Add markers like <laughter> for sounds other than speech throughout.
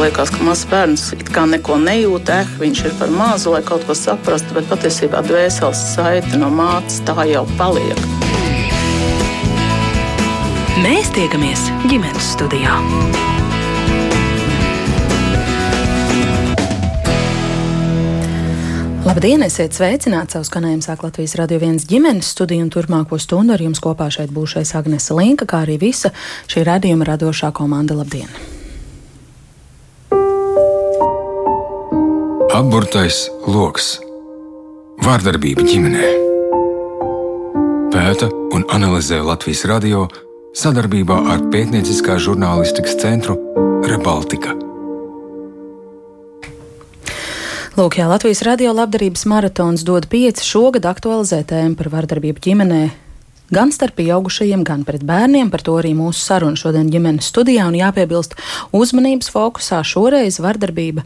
ka liekas, ka mazs bērns it kā neko nejūt, eh, viņš ir par mazu, lai kaut ko saprastu, bet patiesībā dvēseles saite no mātes tā jau paliek. Mēs tiekamies ģimenes studijā. Labdien, esiet sveicināti! Savu skanējumu sāk Latvijas radio viens ģimenes studiju un turpmāko stundu ar jums kopā šeit būšais Agnese Linka, kā arī visa šī radījuma radošā komanda. Labdien! Apburtais lokus - vārdarbība ģimenē. Pēta un analizē Latvijas radio sadarbībā ar pētnieciskā žurnālistikas centru Rebaltika. Lūk, jā, Latvijas radio labdarības maratons dod pieci šogad aktualizē tēmu par vardarbību ģimenē gan starp pieaugušajiem, gan pret bērniem. Par to arī mūsu saruna šodien ģimenes studijā. Un jāpiebilst, uzmanības fokusā šoreiz vardarbība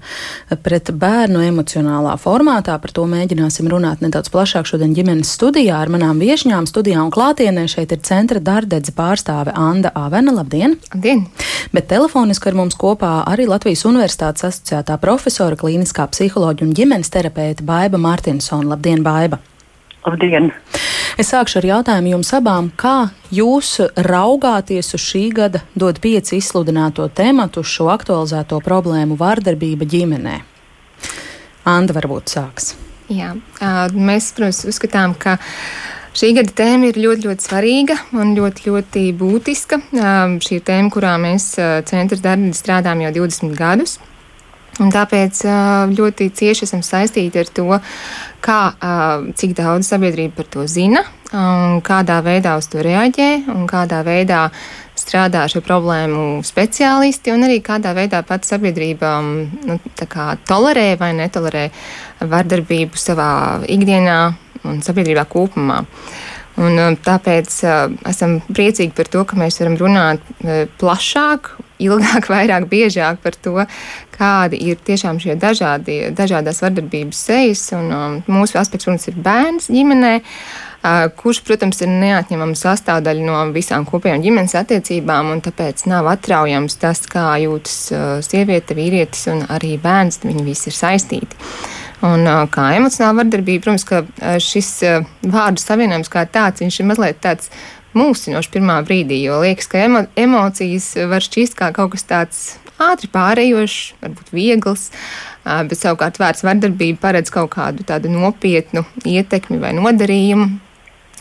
pret bērnu emocionālā formātā. Par to mēģināsim runāt nedaudz plašāk šodien ģimenes studijā ar manām viesņām. Studijā un klātienē šeit ir centra dārdedze pārstāve Anda Avena. Labdien! Labdien! Bet telefoniski ar mums kopā arī Latvijas Universitātes asociētā profesora, klīniskā psiholoģa un ģimenes terapeita Baiba Mārtinsona. Labdien, Baiba! Labdien! Es sākšu ar jautājumu jums abām, kā jūs raugāties uz šī gada dod pieci izsludināto tematu, uz šo aktualizēto problēmu vārdarbība ģimenē? Anda varbūt sāks. Jā, mēs, protams, uzskatām, ka Šī gada tēma ir ļoti, ļoti svarīga un ļoti, ļoti būtiska. Šī ir tēma, kurā mēs centra darbā strādājam jau 20 gadus. Un tāpēc ļoti cieši esam saistīti ar to, kā, cik daudz sabiedrība par to zina, kādā veidā uz to reaģē un kādā veidā strādā šo problēmu speciālisti, un arī kādā veidā pati sabiedrība nu, tolerē vai netolerē vardarbību savā ikdienā un sabiedrībā kopumā. Un, tāpēc uh, esam priecīgi par to, ka mēs varam runāt uh, plašāk, ilgāk, <laughs> vairāk, biežāk par to, kādi ir tiešām šie dažādi, dažādās vardarbības sejas. Un, um, mūsu aspekts, protams, ir bērns ģimenē, uh, kurš, protams, ir neatņemama sastāvdaļa no visām kopējām ģimenes attiecībām, un tāpēc nav atraujams tas, kā jūtas uh, sieviete, vīrietis un arī bērns. Viņi visi ir saistīti. Un, kā emocionāla vardarbība, protams, šis vārdu savienojums kā tāds, viņš ir mazliet tāds mūsinošs pirmā brīdī, jo liekas, ka emo emocijas var šķist kā kaut kas tāds ātri pārējošs, varbūt viegls, bet savukārt vērts vardarbība paredz kaut kādu tādu nopietnu ietekmi vai nodarījumu,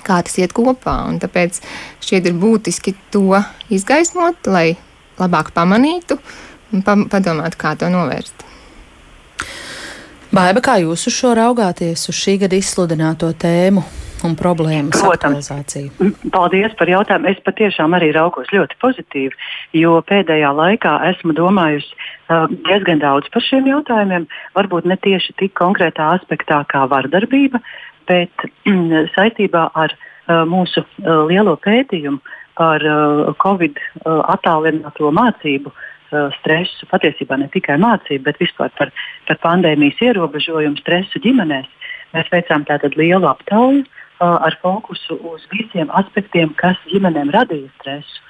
kā tas iet kopā. Un tāpēc šķiet ir būtiski to izgaismot, lai labāk pamanītu un padomātu, kā to novērst. Baiba, kā jūs uz šo raugāties, uz šī gada izsludināto tēmu? Un problēmas aktualizāciju? Paldies par jautājumu. Es patiešām arī raugos ļoti pozitīvi, jo pēdējā laikā esmu domājusi uh, diezgan daudz par šiem jautājumiem. Varbūt ne tieši tik konkrētā aspektā kā vardarbība, bet mm, saistībā ar uh, mūsu uh, lielo pētījumu par Covid attālināto mācību. Stresu, patiesībā ne tikai mācību, bet vispār par, par pandēmijas ierobežojumu stresu ģimenēs. Mēs veicām tādu lielu aptauju uh, ar fokusu uz visiem aspektiem, kas ģimenēm radīja stresu.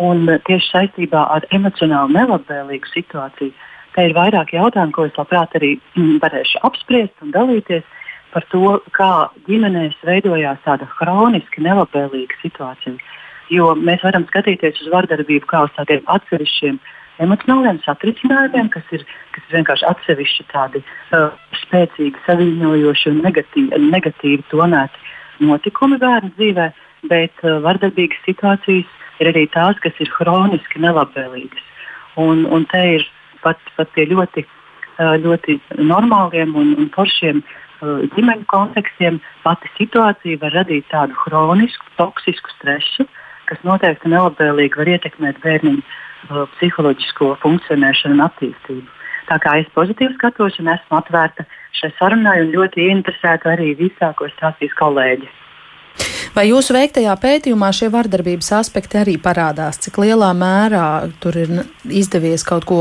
Un tieši saistībā ar emocionāli nelabvēlīgu situāciju, te ir vairāk jautājumu, ko es labprāt arī mm, varēšu apspriest un dalīties par to, kā ģimenēs veidojās tāda hroniski nelabvēlīga situācija. Jo mēs varam skatīties uz vardarbību kā uz tādiem atsevišķiem emocionāliem satricinājumiem, kas ir, kas ir vienkārši atsevišķi tādi uh, spēcīgi, saviņojoši un negatīvi, negatīvi tonēti notikumi bērnu dzīvē, bet uh, vardarbīgas situācijas ir arī tās, kas ir hroniski nelabvēlīgas. Un, un te ir pat, pat pie ļoti, uh, ļoti normāliem un, un foršiem uh, ģimeņu kontekstiem pati situācija var radīt tādu hronisku, toksisku stresu, kas noteikti nelabvēlīgi var ietekmēt bērniņu uh, psiholoģisko funkcionēšanu un attīstību. Tā kā es pozitīvi skatos un esmu atvērta šai sarunai un ļoti interesēta arī visā, ko stāstīs kolēģi. Vai jūsu veiktajā pētījumā šie vardarbības aspekti arī parādās? Cik lielā mērā tur ir izdevies kaut ko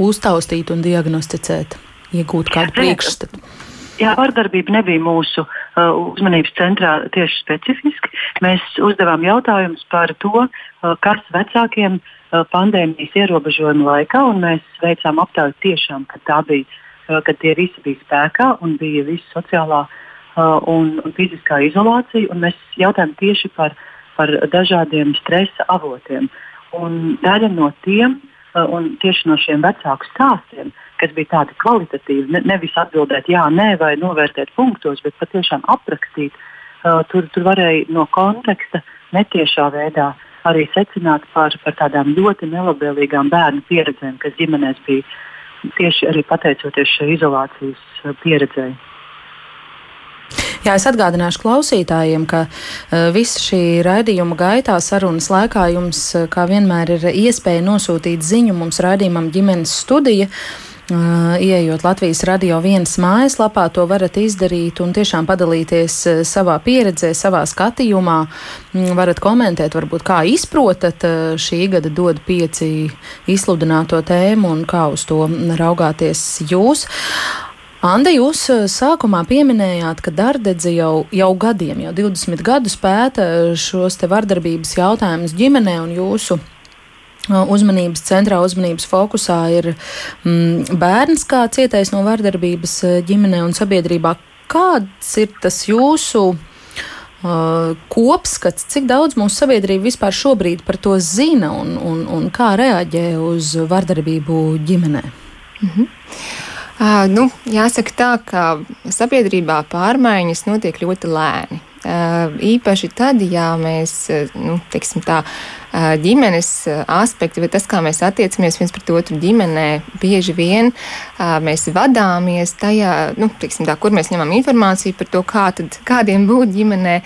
uztaustīt un diagnosticēt, iegūt kādu priekšstatu? Jā, vardarbība nebija mūsu uh, uzmanības centrā tieši specifiski. Mēs uzdevām jautājumus par to, uh, kas vecākiem uh, pandēmijas ierobežojuma laikā, un mēs veicām aptauju tiešām, kad, bija, uh, kad tie visi bija spēkā un bija visa sociālā uh, un, un fiziskā izolācija. Mēs jautājām tieši par, par dažādiem stresa avotiem. Un daļa no tiem, uh, un tieši no šiem vecāku stāstiem, kas bija tādi kvalitatīvi, ne, nevis atbildēt jā, nē, vai novērtēt punktos, bet patiešām aprakstīt. Uh, tur, tur varēja no konteksta netiešā veidā arī secināt par, par tādām ļoti nelabvēlīgām bērnu pieredzēm, kas ģimenēs bija tieši arī pateicoties šai izolācijas uh, pieredzēji. Jā, es atgādināšu klausītājiem, ka uh, visa šī raidījuma gaitā, sarunas laikā jums, uh, kā vienmēr, ir iespēja nosūtīt ziņu mums raidījumam ģimenes studija. Uh, Ieejot Latvijas radio vienas mājaslapā, to varat izdarīt un tiešām padalīties savā pieredzē, savā skatījumā. Mm, varat komentēt, varbūt kā izprotat šī gada dod pieci izsludināto tēmu un kā uz to raugāties jūs. Anda, jūs sākumā pieminējāt, ka Dārdedze jau, jau gadiem, jau 20 gadus pēta šos te vardarbības jautājumus ģimenē un jūsu uzmanības centrā, uzmanības fokusā ir mm, bērns kā cietais no vardarbības ģimenē un sabiedrībā. Kāds ir tas jūsu uh, kopskats, cik daudz mūsu sabiedrība vispār šobrīd par to zina un, un, un kā reaģē uz vardarbību ģimenē? -hmm. Uh, nu, jāsaka tā, ka sabiedrībā pārmaiņas notiek ļoti lēni. Uh, īpaši tad, ja mēs, nu, teiksim tā, uh, ģimenes aspekti, vai tas, kā mēs attiecamies viens pret otru ģimenē, bieži vien mēs vadāmies tajā, nu, tiksim, tā, kur mēs ņemam informāciju par to, kā tad, kādiem būt ģimenē.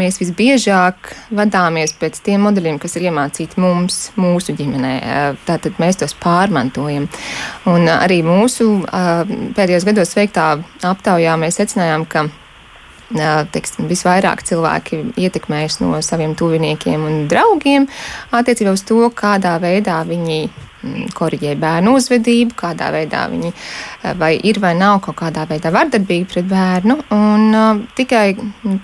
Mēs visbiežāk vadāmies pēc tiem modeļiem, kas ir iemācīti mums, mūsu ģimenē. Tātad mēs tos pārmantojam. Un arī mūsu pēdējos gados veiktā aptaujā mēs secinājām, ka teiksim, visvairāk cilvēki ietekmējas no saviem tuviniekiem un draugiem attiecībā uz to, kādā veidā viņi mm, korģē bērnu uzvedību, kādā veidā viņi vai ir vai nav kaut kādā veidā vardarbīgi pret bērnu. Un, uh, tikai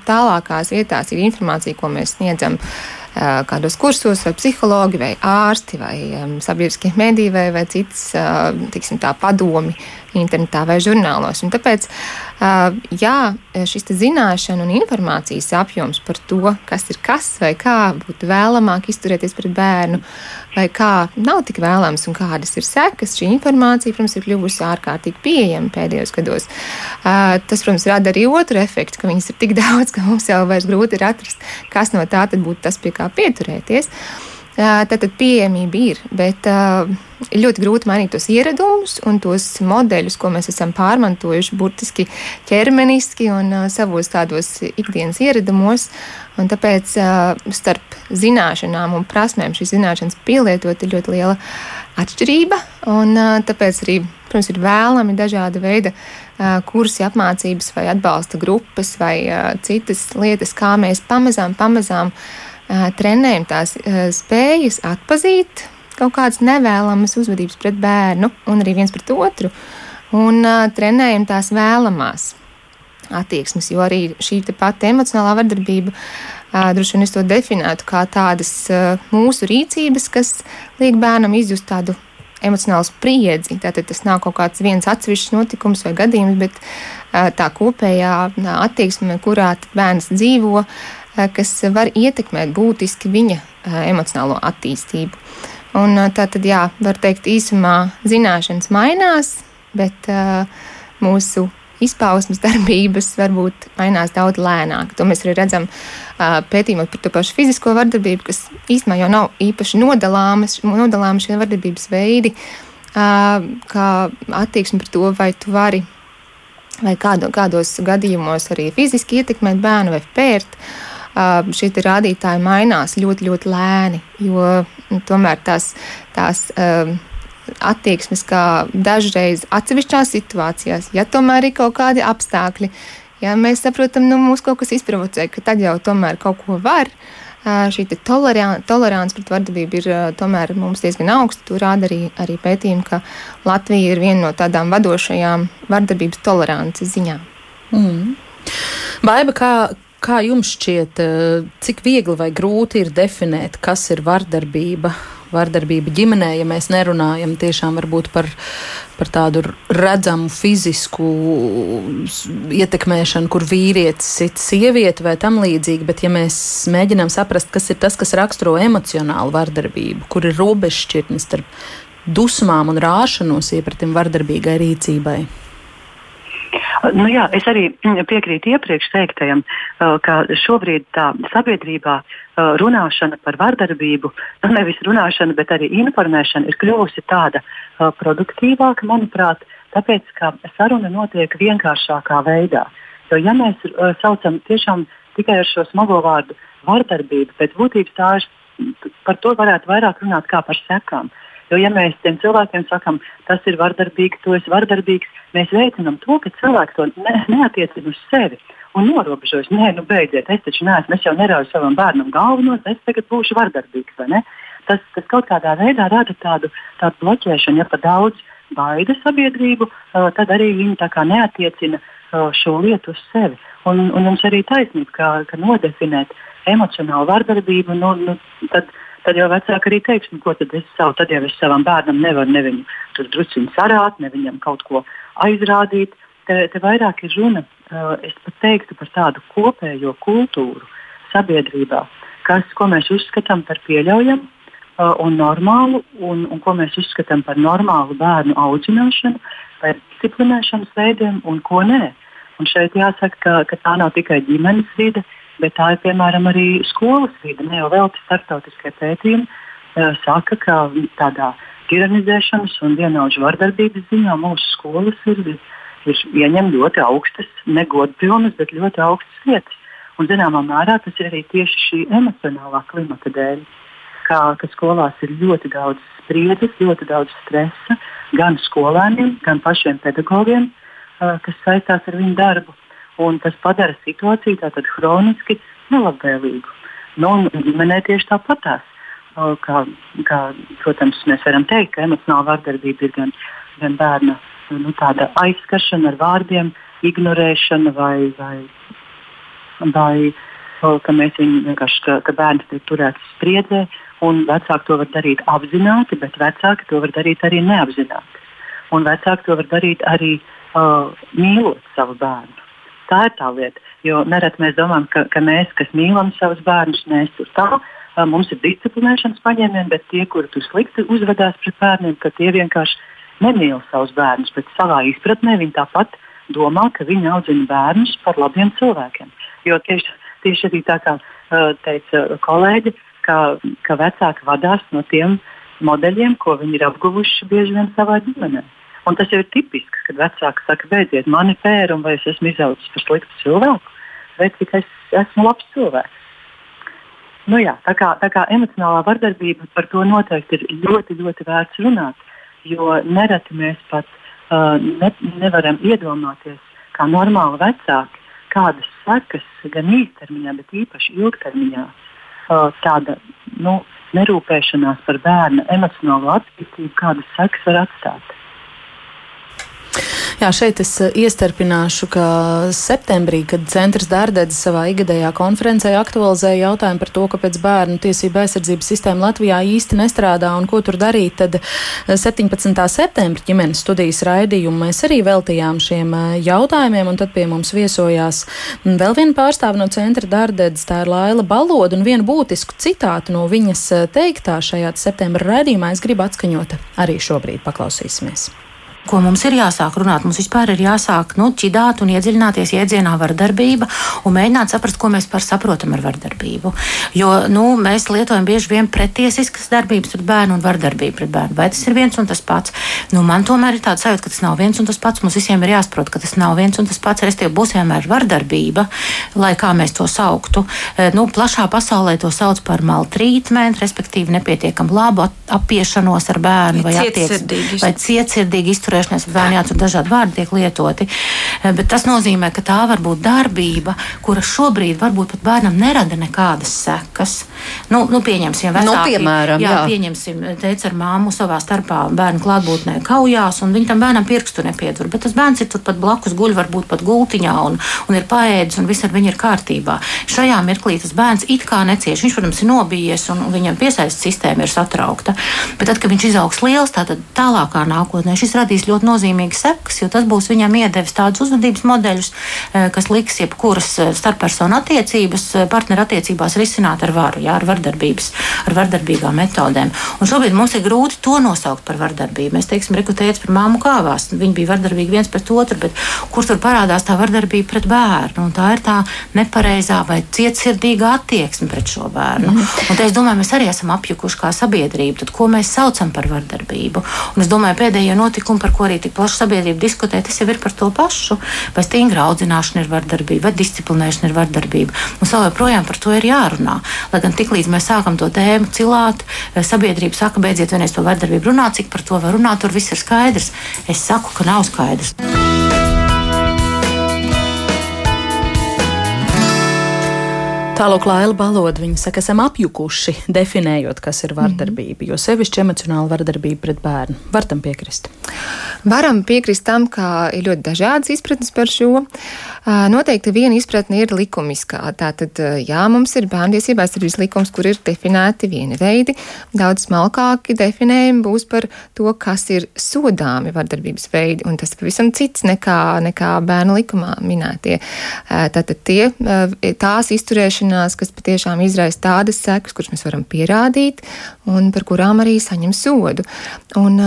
tālākās vietās ir informācija, ko mēs sniedzam uh, kādos kursos, vai psihologi, vai ārsti, vai um, sabiedriskie mediji, vai, vai citas, uh, tiksim, tā padomi internetā vai žurnālos. Un tāpēc, jā, šis zināšanu un informācijas apjoms par to, kas ir kas vai kā būtu vēlamāk izturēties pret bērnu, vai kā nav tik vēlams un kādas ir sekas, šī informācija, protams, ir kļuvusi ārkārtīgi pieejama pēdējos gados. Tas, protams, rada arī otru efektu, ka viņas ir tik <laughs> daudz, ka mums jau vairs grūti ir atrast, kas no tā būtu tas, pie kā pieturēties. Tātad pieejamība ir, bet ļoti grūti mainīt tos ieradumus un tos modeļus, ko mēs esam pārmantojuši burtiski ķermeniski un savos tādos ikdienas ieradumos. Un tāpēc starp zināšanām un prasmēm šīs zināšanas pielietot ir ļoti liela atšķirība. Un, tāpēc arī, protams, ir vēlami dažāda veida kursi, apmācības vai atbalsta grupas vai citas lietas, kā mēs pamazām, pamazām trenējam tās spējas atpazīt kaut kādas nevēlamas uzvedības pret bērnu un arī viens pret otru, un trenējam tās vēlamās attieksmes, jo arī šī pati emocionālā vardarbība. Droši vien es to definētu kā tādas mūsu rīcības, kas liek bērnam izjust tādu emocionālu spriedzi. Tātad tas nav kaut kāds viens atsevišķs notikums vai gadījums, bet tā kopējā attieksme, kurā bērns dzīvo, uh, kas var ietekmēt būtiski viņa eh, emocionālo attīstību. Un, eh, tā tad, jā, var teikt, īsumā zināšanas mainās, bet mūsu izpausmes <laughs> darbības varbūt mainās daudz lēnāk. To mēs arī redzam pētījumos par to pašu fizisko vardarbību, kas īstenībā jau nav īpaši nodalāmas, nodalāmas šie vardarbības veidi, kā attieksme par to, vai tu vari vai kādo, kādos gadījumos arī fiziski ietekmēt bērnu vai pērt. Uh, šie rādītāji mainās ļoti, ļoti lēni, jo nu, tomēr tās, tās attieksmes, kā dažreiz atsevišķās situācijās, ja tomēr ir kaut kādi apstākļi, ja mēs saprotam, nu, mūs kaut kas izprovocē, ka tad jau tomēr kaut ko var. Šī tolerants pret vardarbību ir tomēr mums diezgan augsta. Tur rāda arī, arī pētījumi, ka Latvija ir viena no tādām vadošajām vardarbības tolerances ziņām. Mm. Baiba, kā, kā jums šķiet, cik viegli vai grūti ir definēt, kas ir vardarbība? Vardarbība ģimenē, ja mēs nerunājam tiešām par, par tādu redzamu fizisku ietekmēšanu, kur vīrietis sit sievieti vai tam līdzīgi, bet ja mēs mēģinām saprast, kas ir tas, kas raksturo emocionālu vardarbību, kur ir robežšķirtnes starp dusmām un rāšanos iepratim vardarbīgai rīcībai. Nu jā, es arī piekrītu iepriekš teiktajam, ka šobrīd tā sabiedrībā runāšana par vardarbību, nu nevis runāšana, bet arī informēšana ir kļuvusi tāda produktīvāka, manuprāt, tāpēc, ka saruna notiek vienkāršākā veidā. Jo, ja mēs saucam tiešām tikai ar šo smago vārdu vardarbību, pēc būtības tā ir, par to varētu vairāk runāt kā par sekām. Jo, ja mēs tiem cilvēkiem sakām, tas ir vardarbīgi, tu esi vardarbīgs, mēs veicinām to, ka cilvēks to ne, neatiecina uz sevi un norobežojas. Nē, nu beidziet, es taču neesmu, es jau nerauju savam bērnam galvu no, es tagad būšu vardarbīgs. Tas, tas kaut kādā veidā rada tādu, tādu bloķēšanu, ja pa daudz baida sabiedrību, tad arī viņi neatiecina šo lietu uz sevi. Un, un jums arī taisnība, ka, ka nodefinēt emocionālu vardarbību, nu, nu, tad, tad jau vecāki arī teiks, nu, ko tad es savu, tad jau es savam bērnam nevaru ne viņu tur druskuļi sarāt, ne viņam kaut ko aizrādīt. Te, te vairāk ir runa, uh, es pat teiktu, par tādu kopējo kultūru sabiedrībā, kas, ko mēs uzskatām par pieļaujamu uh, un normālu, un, un ko mēs uzskatām par normālu bērnu audzināšanu, vai disciplinēšanas veidiem, un ko nē. Un šeit jāsaka, ka, ka tā nav tikai ģimenes vide, uh, bet tā ir piemēram arī skolas vide. Ne jau vēl starptautiskie pētījumi uh, saka, ka tādā tiranizēšanas un vienaudžu vardarbības ziņā mūsu skolas ir, ir ieņem ļoti augstas, negodpilnas, bet ļoti augstas vietas. Un zināmā mērā tas ir arī tieši šī emocionālā klimata dēļ, kā, ka skolās ir ļoti daudz spriedzes, ļoti daudz stresa gan skolēniem, gan pašiem pedagogiem, uh, kas saistās ar viņu darbu un tas padara situāciju tātad hroniski nelabvēlīgu. Nu, ģimenē tieši tāpatās. Kā, kā, protams, mēs varam teikt, ka emocionāla vardarbība ir gan, gan bērna nu, aizskaršana ar vārdiem, ignorēšana vai, vai, vai ka ka, ka bērns tiek turēts spriedzē, vecāki to var darīt apzināti, bet vecāki to var darīt arī neapzināti. Un vecāki to var darīt arī uh, mīlot savu bērnu. Tā ir tā lieta. Jo nereti mēs domājam, ka, ka mēs, kas mīlam savus bērnus, mēs tur tā. Mums ir disciplinēšanas paņēmieni, bet tie, kuri tur slikti uzvedās pret bērniem, ka tie vienkārši nemīl savus bērnus, bet savā izpratnē viņi tāpat domā, ka viņi audzina bērnus par labiem cilvēkiem. Jo tieši, tieši arī tā kā teica kolēģi, ka, ka vecāki vadās no tiem modeļiem, ko viņi ir apguvuši bieži vien savā ģimenē. Un tas jau ir tipisks, kad vecāki saka, beidziet mani pēru, vai es esmu izaudzis par sliktu cilvēku, vai cik es esmu labs cilvēks. Nu jā, tā, kā, tā kā emocionālā vardarbība par to noteikti ir ļoti, ļoti vērts runāt, jo nereti mēs pat uh, ne, nevaram iedomāties, kā normāli vecāki, kādas sekas gan īstermiņā, bet īpaši ilgtermiņā uh, tāda nu, nerūpēšanās par bērna emocionālo attīstību, kādas sekas var atstāt. Jā, šeit es eh, iestarpināšu, ka septembrī, kad centrs Dārdedze savā ikgadējā konferencē aktualizēja jautājumu par to, kāpēc bērnu tiesība aizsardzības sistēma Latvijā īsti nestrādā un ko tur darīt, tad 17. Eh, septembra ģimenes studijas raidījumu mēs arī veltījām šiem eh, jautājumiem, un tad pie mums viesojās mm, vēl viena pārstāve no centra Dārdedze, tā ir Laila Baloda, un vienu būtisku citātu no viņas teiktā šajā septembra raidījumā es gribu atskaņot arī šobrīd. Paklausīsimies! Ko mums ir jāsāk runāt. Mums vispār ir jāsāk nu, ķidāt un iedziļināties jēdzienā vardarbība un mēģināt saprast, ko mēs par saprotam ar vardarbību. Jo nu, mēs lietojam bieži vien pretiesiskas darbības pret bērnu un vardarbību pret bērnu. Vai tas ir viens un tas pats? Nu, man tomēr ir tāds sajūta, ka tas nav viens un tas pats. Mums visiem ir jāsaprot, ka tas nav viens un tas pats. Respektīvi, būs vienmēr vardarbība, lai kā mēs to sauktu. E, nu, plašā pasaulē to sauc par maltrītmentu, respektīvi nepietiekam labu apiešanos ar bērnu vai, vai cietsirdīgi izturēšanos uzturēšanās, bērni jāatur dažādi vārdi tiek lietoti. Eh, bet tas nozīmē, ka tā var būt darbība, kura šobrīd varbūt pat bērnam nerada nekādas sekas. Nu, nu pieņemsim, vecāki, nu, piemēram, jā, jā. pieņemsim, teica ar māmu savā starpā bērnu klātbūtnē kaujās, un viņi tam bērnam pirkstu nepietur. Bet tas bērns ir turpat blakus guļ, varbūt pat gultiņā, un, un ir paēdis, un viss ar viņu ir kārtībā. Šajā mirklī tas bērns it kā necieš. Viņš, protams, ir nobijies, un viņam piesaistes sistēma ir satraukta. Bet tad, kad viņš izaugs liels, tālākā nākotnē šis radīs ļoti nozīmīgas sekas, jo tas būs viņam iedevis tādus uzvedības modeļus, eh, kas liks jebkuras eh, starppersonu attiecības, eh, partneru attiecībās risināt ar varu, jā, ar vardarbības, ar vardarbīgām metodēm. Un šobrīd mums ir grūti to nosaukt par vardarbību. Mēs teiksim, rekrutēts par māmu kāvās. Viņi bija vardarbīgi viens pret otru, bet kur tur parādās tā vardarbība pret bērnu? Un tā ir tā nepareizā vai cietsirdīga attieksme pret šo bērnu. Mm. Un te es domāju, mēs arī esam apjukuši kā sabiedrība. Tad, ko mēs saucam par vardarbību? Un es domāju, pēdējie notikumi, par ko arī tik plaši sabiedrība diskutē, tas jau ir par to pašu. Vai stingra audzināšana ir vardarbība, vai disciplinēšana ir vardarbība. Mums vēl joprojām par to ir jārunā. Lai gan tiklīdz mēs sākam to tēmu cilāt, eh, sabiedrība saka, beidziet vienreiz to vardarbību runāt, cik par to var runāt, tur viss ir skaidrs. Es saku, ka nav skaidrs. Tālāk, Laila Baloda, viņa saka, esam apjukuši, definējot, kas ir vardarbība, jo sevišķi emocionāla vardarbība pret bērnu. Var tam piekrist? Varam piekrist tam, ka ir ļoti dažādas izpratnes par šo. Noteikti viena izpratne ir likumiskā. Tātad, jā, mums ir bērntiesībā aizsardzības likums, kur ir definēti vieni veidi. Daudz smalkāki definējumi būs par to, kas ir sodāmi vardarbības veidi, un tas pavisam cits nekā, nekā bērnu likumā minētie. Tātad tie, tās izturēšanās, kas patiešām izraisa tādas sekas, kuras mēs varam pierādīt, un par kurām arī saņem sodu. Un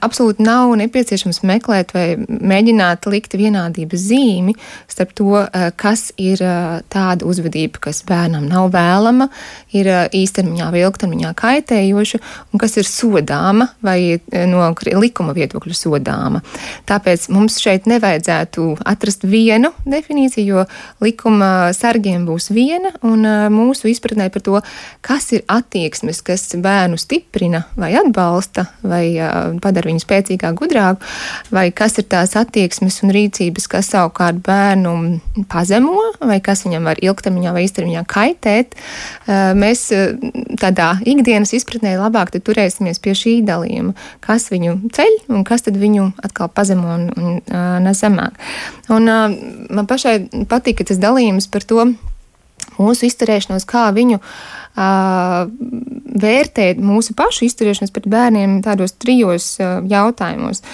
absolūti nav nepieciešams meklēt vai mēģināt likt vienādības zīmi starp to, eh, kas ir eh, tāda uzvedība, kas bērnam nav vēlama, ir eh, īstermiņā vai ilgtermiņā kaitējoša, un kas ir sodāma vai no likuma viedokļa sodāma. Tāpēc mums šeit nevajadzētu atrast vienu definīciju, jo likuma sargiem būs viena, un mūsu izpratnē par to, kas ir attieksmes, kas bērnu stiprina vai atbalsta vai padara viņu spēcīgāk, gudrāku, vai kas ir tās attieksmes un rīcības, kas savukārt bērnu pazemo, vai kas viņam var ilgtermiņā vai īstermiņā kaitēt, mēs tādā ikdienas izpratnē labāk turēsimies pie šī dalījuma, kas viņu ceļ un kas tad viņu atkal pazemo un, un nes zemāk. Un man pašai patīk tas dalījums par to, mūsu izturēšanos, kā viņu uh, vērtēt mūsu pašu izturēšanos pret bērniem tādos trijos uh, jautājumos.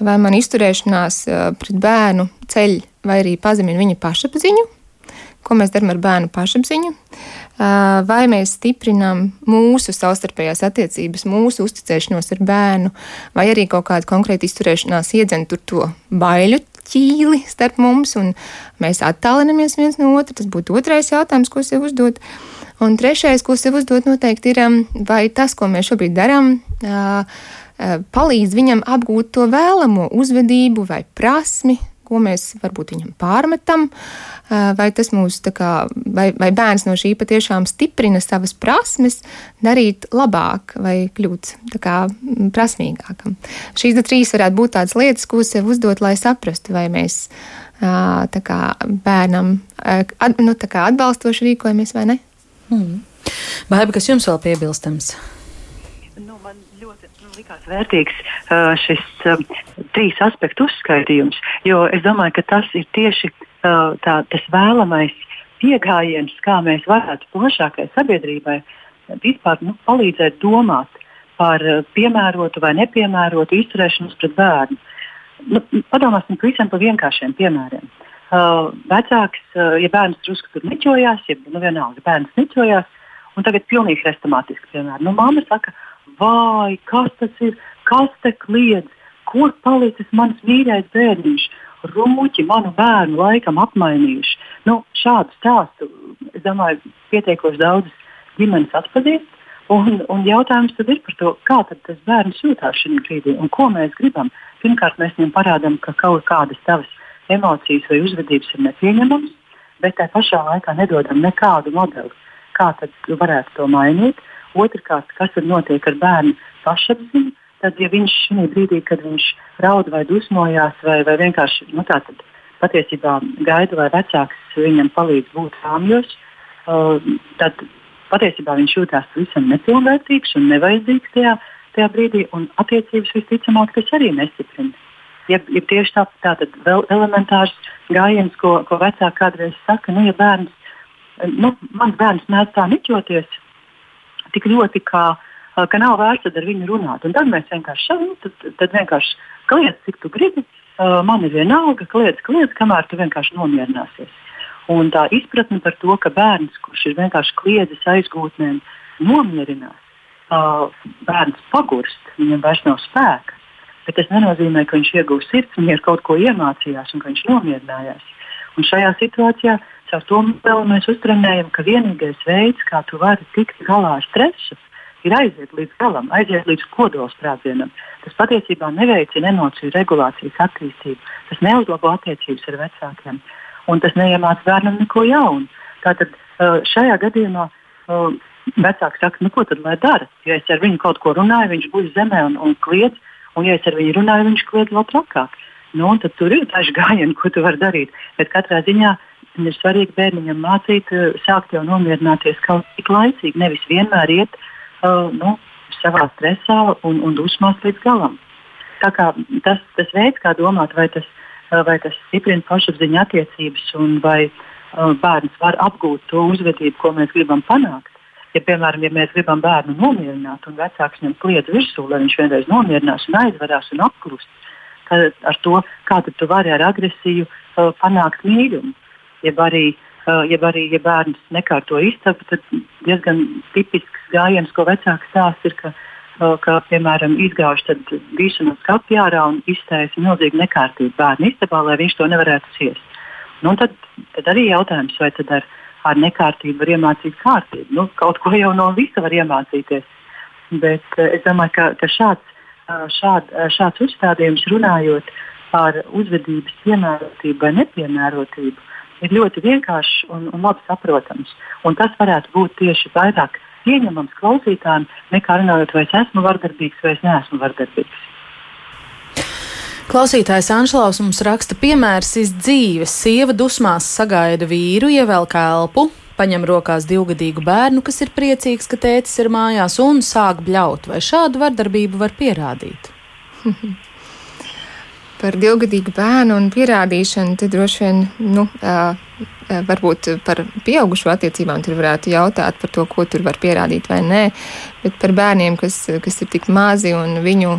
Vai man izturēšanās uh, pret bērnu ceļ vai arī pazemina viņa pašapziņu, ko mēs darām ar bērnu pašapziņu, vai mēs stiprinām mūsu savstarpējās attiecības, mūsu uzticēšanos ar bērnu, vai arī kaut kāda konkrēta izturēšanās iedzen tur to baiļu ķīli starp mums, un mēs attālinamies viens no otra. Tas būtu otrais jautājums, ko sev uzdot. Un trešais, ko sev uzdot, noteikti ir, vai tas, ko mēs šobrīd darām, palīdz viņam apgūt to vēlamo uzvedību vai prasmi, ko mēs varbūt viņam pārmetam, vai tas mūs, kā, vai, vai bērns no šī patiešām stiprina savas prasmes, darīt labāk vai kļūt kā, prasmīgākam. Šīs trīs varētu būt tādas lietas, ko sev uzdot, lai saprastu, vai mēs kā, bērnam at, nu, kā atbalstoši rīkojamies vai ne. Hmm. Baiba, kas jums vēl piebilstams? Likās vērtīgs šis trīs aspektu uzskaitījums, jo es domāju, ka tas ir tieši tā, tas vēlamais pieejams, kā mēs varētu plašākai sabiedrībai vispār nu, palīdzēt domāt par piemērotu vai nepiemērotu izturēšanos pret bērnu. Nu, padomāsim pavisam par vienkāršiem piemēriem. Uh, vecāks, uh, ja bērns drusku tur neķojās, ja nu, vienalga bērns neķojās, un tagad pilnīgi restomātiski piemēram. Nu, mamma saka, vai kas tas ir, kas te kliedz, kur palicis mans mīļais bērniņš, rūķi manu bērnu laikam apmainījuši. Nu, šādu stāstu, es domāju, pietiekoši daudz ģimenes atpazīst. Un, un jautājums tad ir par to, kā tas bērns jūtas šajā brīdī un ko mēs gribam. Pirmkārt, mēs viņam parādām, ka kaut kādas tavas emocijas vai uzvedības ir nepieņemamas, bet tā pašā laikā nedodam nekādu modeli, kā tad varētu to mainīt. Otrakārt, kas tad notiek ar bērnu pašapziņu, tad, ja viņš šī brīdī, kad viņš raud vai dusmojās, vai, vai vienkārši nu, tā, tad, patiesībā gaida, lai vecāks viņam palīdz būt rāmjos, uh, tad patiesībā viņš jūtas visam nepilnvērtīgs un nevajadzīgs tajā, tajā brīdī, un attiecības visticamāk tas arī nestiprina. Ja, ja tieši tā, tā tad vēl elementārs gājiens, ko, ko vecāki kādreiz saka, nu, ja bērns, nu, mans bērns mēdz tā niķoties tik ļoti, kā, ka nav vērts ar viņu runāt. Un tad mēs vienkārši, nu, tad, tad vienkārši kliedz, cik tu gribi, man ir vienalga, kliedz, kliedz, kamēr tu vienkārši nomierināsies. Un tā izpratne par to, ka bērns, kurš ir vienkārši kliedzis aizgūtnēm, nomierinās, bērns pagurst, viņam vairs nav spēka. Bet tas nenozīmē, ka viņš iegūst sirdsmieru, kaut ko iemācījās un ka viņš nomierinājās. Un šajā situācijā caur to mēs uztrenējam, ka vienīgais veids, kā tu vari tikt galā ar stresu, ir aiziet līdz galam, aiziet līdz kodolsprādzienam. Tas patiesībā neveicina emociju regulācijas attīstību, tas neuzlabo attiecības ar vecākiem un tas neiemāca bērnam neko jaunu. Tātad šajā gadījumā vecāks saka, nu ko tad lai dara? Ja es ar viņu kaut ko runāju, viņš guļ zemē un, un kliedz, un ja es ar viņu runāju, viņš kliedz vēl trakāk. Nu, tad tur ir daži gājieni, ko tu vari darīt. Bet katrā ziņā ir svarīgi bērniņam mācīt, sākt jau nomierināties kaut cik laicīgi, nevis vienmēr iet uh, nu, savā stresā un, un dusmās līdz galam. Tas, tas veids, kā domāt, vai tas vai tas stiprina pašapziņu attiecības, un vai uh, bērns var apgūt to uzvedību, ko mēs gribam panākt. Ja, piemēram, ja mēs gribam bērnu nomierināt, un vecāks viņam kliedz virsū, lai viņš vienreiz nomierinās un aizvarās un apklust, tad ar to, kā tu vari ar agresiju uh, panākt mīlumu. Jeb arī, uh, jeb arī, ja bērns nekārto istabu, tad diezgan tipisks gājiens, ko vecāks stāsta, ir, ka ka, piemēram, izgājuši visu no skapja ārā un iztaisa milzīgu nekārtību bērnu istabā, lai viņš to nevarētu ciest. Nu, tad, tad arī jautājums, vai tad ar, ar nekārtību var iemācīt kārtību. Nu, kaut ko jau no visa var iemācīties. Bet uh, es domāju, ka, ka šāds, uh, šād, uh, šāds uzstādījums runājot par uzvedības piemērotību vai nepiemērotību ir ļoti vienkāršs un, un labi saprotams. Un tas varētu būt tieši vairāk pieņemams klausītājiem, nekā runājot, vai es esmu vardarbīgs vai es neesmu vardarbīgs. Klausītājs Anšlaus mums raksta piemērs iz dzīves. Sieva dusmās sagaida vīru, ievelk elpu, paņem rokās divgadīgu bērnu, kas ir priecīgs, ka tētis ir mājās, un sāk bļaut. Vai šādu vardarbību var pierādīt? <laughs> par divgadīgu bērnu un pierādīšanu, tad droši vien, nu, varbūt par pieaugušo attiecībām tur varētu jautāt par to, ko tur var pierādīt vai nē, bet par bērniem, kas, kas ir tik mazi un viņu,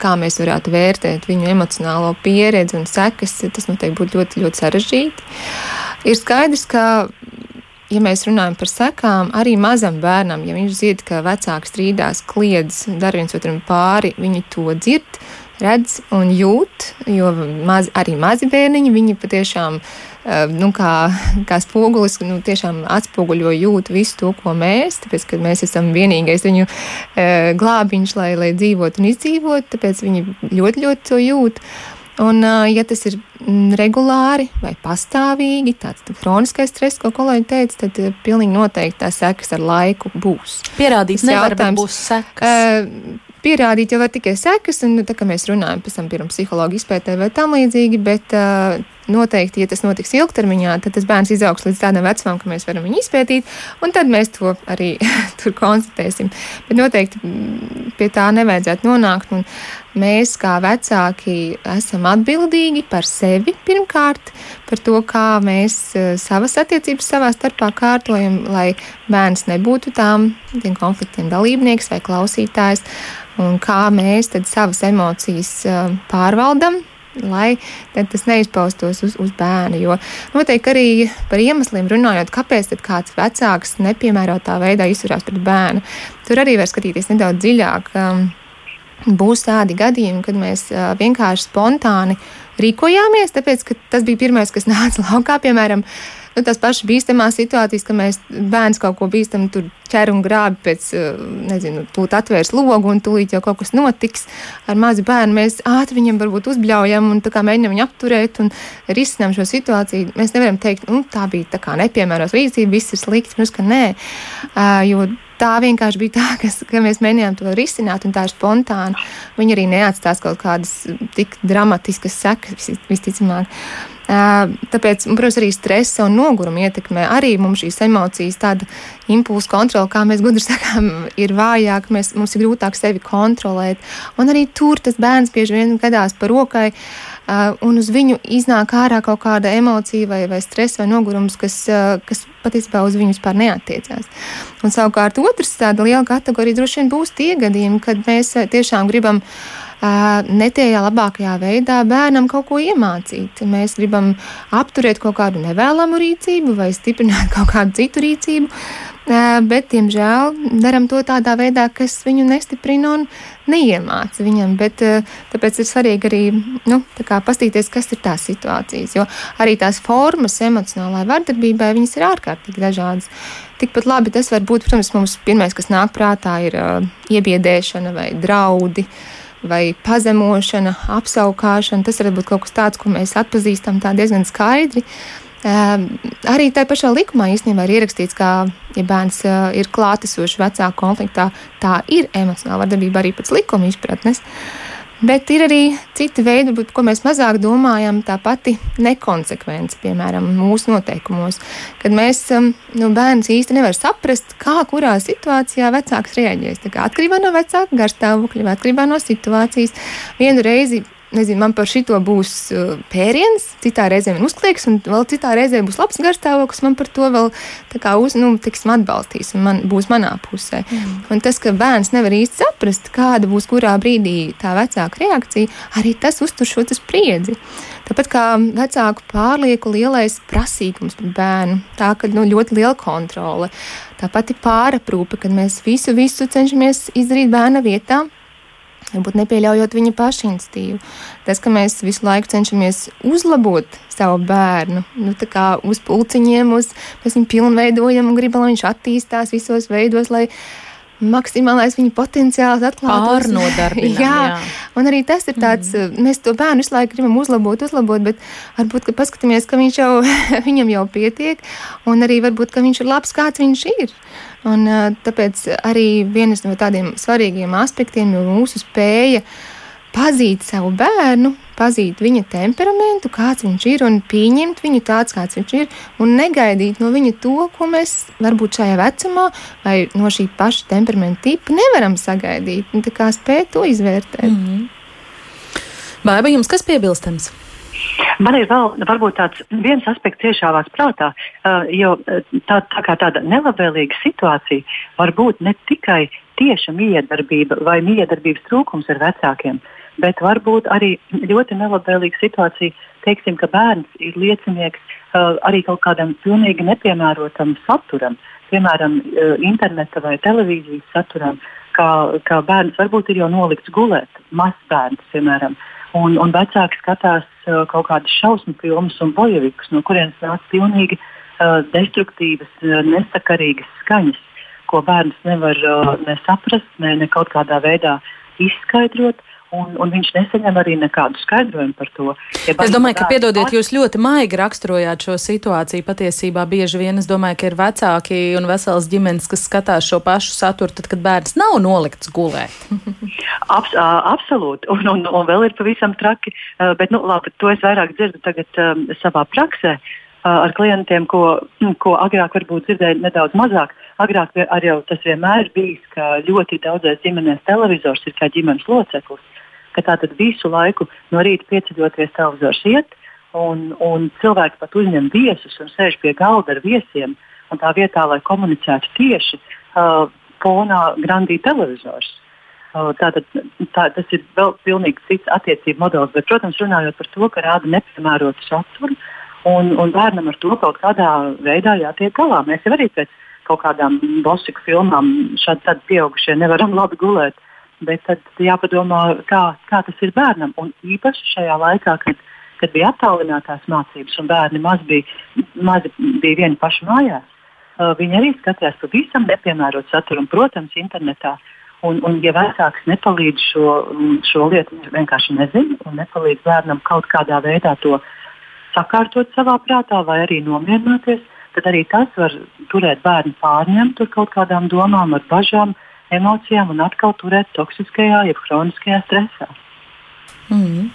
kā mēs varētu vērtēt viņu emocionālo pieredzi un sekas, tas noteikti būtu ļoti, ļoti sarežģīti. Ir skaidrs, ka ja mēs runājam par sekām, arī mazam bērnam, ja viņš dzird, ka vecāks strīdās, kliedz, dara viens otram pāri, viņi to dzird, redz un jūt, jo maz, arī mazi bērniņi, viņi patiešām, eh, nu, kā, kā spogulis, nu, tiešām atspoguļo jūt visu to, ko mēs, tāpēc, ka mēs esam vienīgais viņu e, glābiņš, lai, lai dzīvot un izdzīvot, tāpēc viņi ļoti, ļoti to jūt. Un, ja tas ir mm, regulāri vai pastāvīgi, tāds kroniskais stress, ko kolēģi teica, tad pilnīgi noteikti tā sekas ar laiku būs. Pierādīt, nevar, bet būs sekas. Uh, pierādīt jau var tikai sekas, un tā kā mēs runājam pēc tam pirms psihologa izpētē vai tam līdzīgi, bet uh, noteikti, ja tas notiks ilgtermiņā, tad tas bērns izaugs līdz tādam vecumam, ka mēs varam viņu izpētīt, un tad mēs to arī <laughs> tur konstatēsim. Bet noteikti mm, pie tā nevajadzētu nonākt, un mēs kā vecāki esam atbildīgi par sevi pirmkārt, par to, kā mēs savas attiecības savā starpā kārtojam, lai bērns nebūtu tām konfliktiem dalībnieks vai klausītājs un kā mēs savas emocijas pārvaldam, lai tas neizpaustos uz, uz bērnu. Jo noteikti arī par iemesliem runājot, kāpēc kāds vecāks nepiemērotā veidā izturās pret bērnu. Tur arī var skatīties nedaudz dziļāk. Būs tādi gadījumi, kad mēs vienkārši spontāni rīkojāmies, tāpēc ka tas bija pirmais, kas <laughs> nāca laukā. Piemēram, nu, tās pašas bīstamās situācijas, ka mēs bērns kaut ko bīstam tur ķer un grābi pēc, eh, nezinu, tūlīt atvērs logu un tūlīt jau kaut kas notiks. Ar mazu bērnu mēs ātri viņam varbūt uzbļaujam un tā kā mēģinam viņu apturēt un risinām šo situāciju. Mēs nevaram teikt, nu, tā bija tā kā nepiemēros rīcība, viss ir slikti, protams, ka nē. Jo tā vienkārši bija tā, <laughs> kas, ka mēs mēģinājām to risināt, un tā ir spontāna. Viņa arī neatstās kaut kādas tik dramatiskas sekas, visticamāk. Tāpēc, protams, arī stresa un noguruma ietekmē arī mums šīs emocijas, tāda impulsu kontrole, kā mēs gudri <laughs> sakām, ir vājāka, mēs, mums ir grūtāk sevi kontrolēt. Un arī tur tas bērns bieži vien gadās par rokai. Uh, un uz viņu iznāk ārā kaut kāda emocija, vai, vai stress, vai nogurums, kas, uh, kas patiesībā uz viņu vispār neatiecās. Un savukārt otrs tāda liela kategorija droši vien būs tie gadījumi, kad mēs tiešām gribam ne tajā labākajā veidā bērnam kaut ko iemācīt. Mēs gribam apturēt kaut kādu nevēlamu rīcību vai stiprināt <laughs> kaut kādu citu rīcību, bet, diemžēl, darām to tādā veidā, kas viņu nestiprina un neiemāca viņam. Bet, tāpēc ir svarīgi arī nu, paskatīties, kas ir tās situācijas. Jo arī tās formas emocionālajai vardarbībai ir ārkārtīgi dažādas. Tikpat labi tas var būt, protams, mums pirmais, kas nāk prātā, ir uh, iebiedēšana vai draudi. Uh, vai pazemošana, apskaukšana. Tas var būt kaut kas tāds, ko mēs atpazīstam diezgan skaidri. Uh, arī tajā pašā likumā īstenībā ir ierakstīts, ka, ja bērns uh, ir klātesošs vecāku konfliktā, tā ir emocionāla vardarbība arī pēc likuma izpratnes. Uh, Bet ir arī citi veidi, ko mēs mazāk domājam, tā pati nekonsekvence, piemēram, mūsu noteikumos. Kad mēs, um, nu, bērns īsti nevar saprast, kā kurā situācijā vecāks reaģēs. Atkarībā no vecāka garstāvokļa, atkarībā no situācijas. Vienu reizi nezinu, man par šito būs uh, pēriens, citā reizē man uzklieks, un vēl citā reizē būs labs garstāvoklis. Man par to vēl kā, uz, nu, tiksim, atbalstīs un man, būs manā pusē. Mm. Un tas, ka bērns nevar īsti saprast, kāda būs kurā brīdī tā vecāka reakcija, arī tas uztur šo spriedzi. Tāpat kā vecāku pārlieku lielais prasīgums pret bērnu, tā ka nu, ļoti liela kontrole. Tāpat ir pāraprūpe, kad mēs visu, visu cenšamies izdarīt bērna vietā varbūt nepieļaujot viņa pašinstīvu. Tas, ka mēs visu laiku cenšamies uzlabot savu bērnu, nu, tā kā uz pulciņiem, uz, mēs viņu pilnveidojam un gribam, lai viņš attīstās visos veidos, lai maksimālais viņa potenciāls atklātos. Pārnodarbinām. <laughs> jā, jā, un arī tas ir tāds, mm. mēs to bērnu visu laiku gribam uzlabot, uzlabot, bet varbūt, ka paskatāmies, ka viņš jau, <laughs> viņam jau pietiek, un arī varbūt, ka viņš ir labs, kāds viņš ir. Un, tāpēc arī viens no tādiem svarīgiem aspektiem ir mūsu spēja pazīt savu bērnu, pazīt viņa temperamentu, kāds viņš ir, un pieņemt viņu tāds, kāds viņš ir, un negaidīt no viņa to, ko mēs varbūt šajā vecumā vai no šī paša temperamenta tipa nevaram sagaidīt. Un, kā spēt to izvērtēt. Mm -hmm. Vai jums kas piebilstams? Man ir vēl varbūt tāds viens aspekts iešāvās prātā, uh, jo tā, tā kā tāda nelabvēlīga situācija var būt ne tikai tieša miedarbība vai miedarbības trūkums ar vecākiem, bet varbūt arī ļoti nelabvēlīga situācija, teiksim, ka bērns ir liecinieks uh, arī kaut kādam pilnīgi nepiemērotam saturam, piemēram, uh, interneta vai televīzijas saturam, kā, kā bērns varbūt ir jau nolikts gulēt, mazs bērns, piemēram. Uh, Un, un vecāki skatās uh, kaut kādas šausmu filmas un bojevikus, no kurienes nāk pilnīgi uh, destruktīvas, uh, nesakarīgas skaņas, ko bērns nevar uh, ne saprast, ne, ne kaut kādā veidā izskaidrot. Un, un viņš nesaņem arī nekādu skaidrojumu par to. Ja es domāju, ka, piedodiet, jūs ļoti maigi raksturojāt šo situāciju. Patiesībā bieži vien es domāju, ka ir vecāki un veselas ģimenes, kas skatās šo pašu saturu, tad, kad bērns nav nolikts gulēt. <laughs> Abs, absolūti, un, un, un vēl ir pavisam traki, bet nu, labi, to es vairāk dzirdu tagad um, savā praksē. Ar klientiem, ko, ko agrāk varbūt dzirdēju nedaudz mazāk. Agrāk arī tas vienmēr bijis, ka ļoti daudzās ģimenēs televizors ir kā ģimenes loceklis. Ka tātad visu laiku no rīta pieceļoties televizors iet, un, un cilvēki pat uzņem viesus un sēž pie galda ar viesiem. Un tā vietā, lai komunicētu tieši uh, fonā, grandī televizors. Uh, tātad, tā, tas ir vēl pilnīgi cits attiecību modelis, bet, protams, runājot par to, ka rāda nepiemērotu saturu, uh, Un, un bērnam ar to kaut kādā veidā jātiek galā. Mēs jau arī pēc kaut kādām bosiku filmām šādi pieaugušie nevaram labi gulēt. Bet tad jāpadomā, kā, kā tas ir bērnam. Un īpaši šajā laikā, kad kad bija attālinātās mācības un bērni maz bija, maz bija vieni paši mājās, uh, viņi arī skatījās pavisam nepiemērotu saturu. Un, protams, internetā Un, un ja vecāks nepalīdz šo, šo lietu, vienkārši nezina un nepalīdz bērnam kaut kādā veidā to sakārtot savā prātā vai arī nomierināties, tad arī tas var turēt bērnu pārņemt ar kaut kādām domām, ar bažām, emocijām un atkal turēt toksiskajā, jeb kroniskajā stresā. Mm.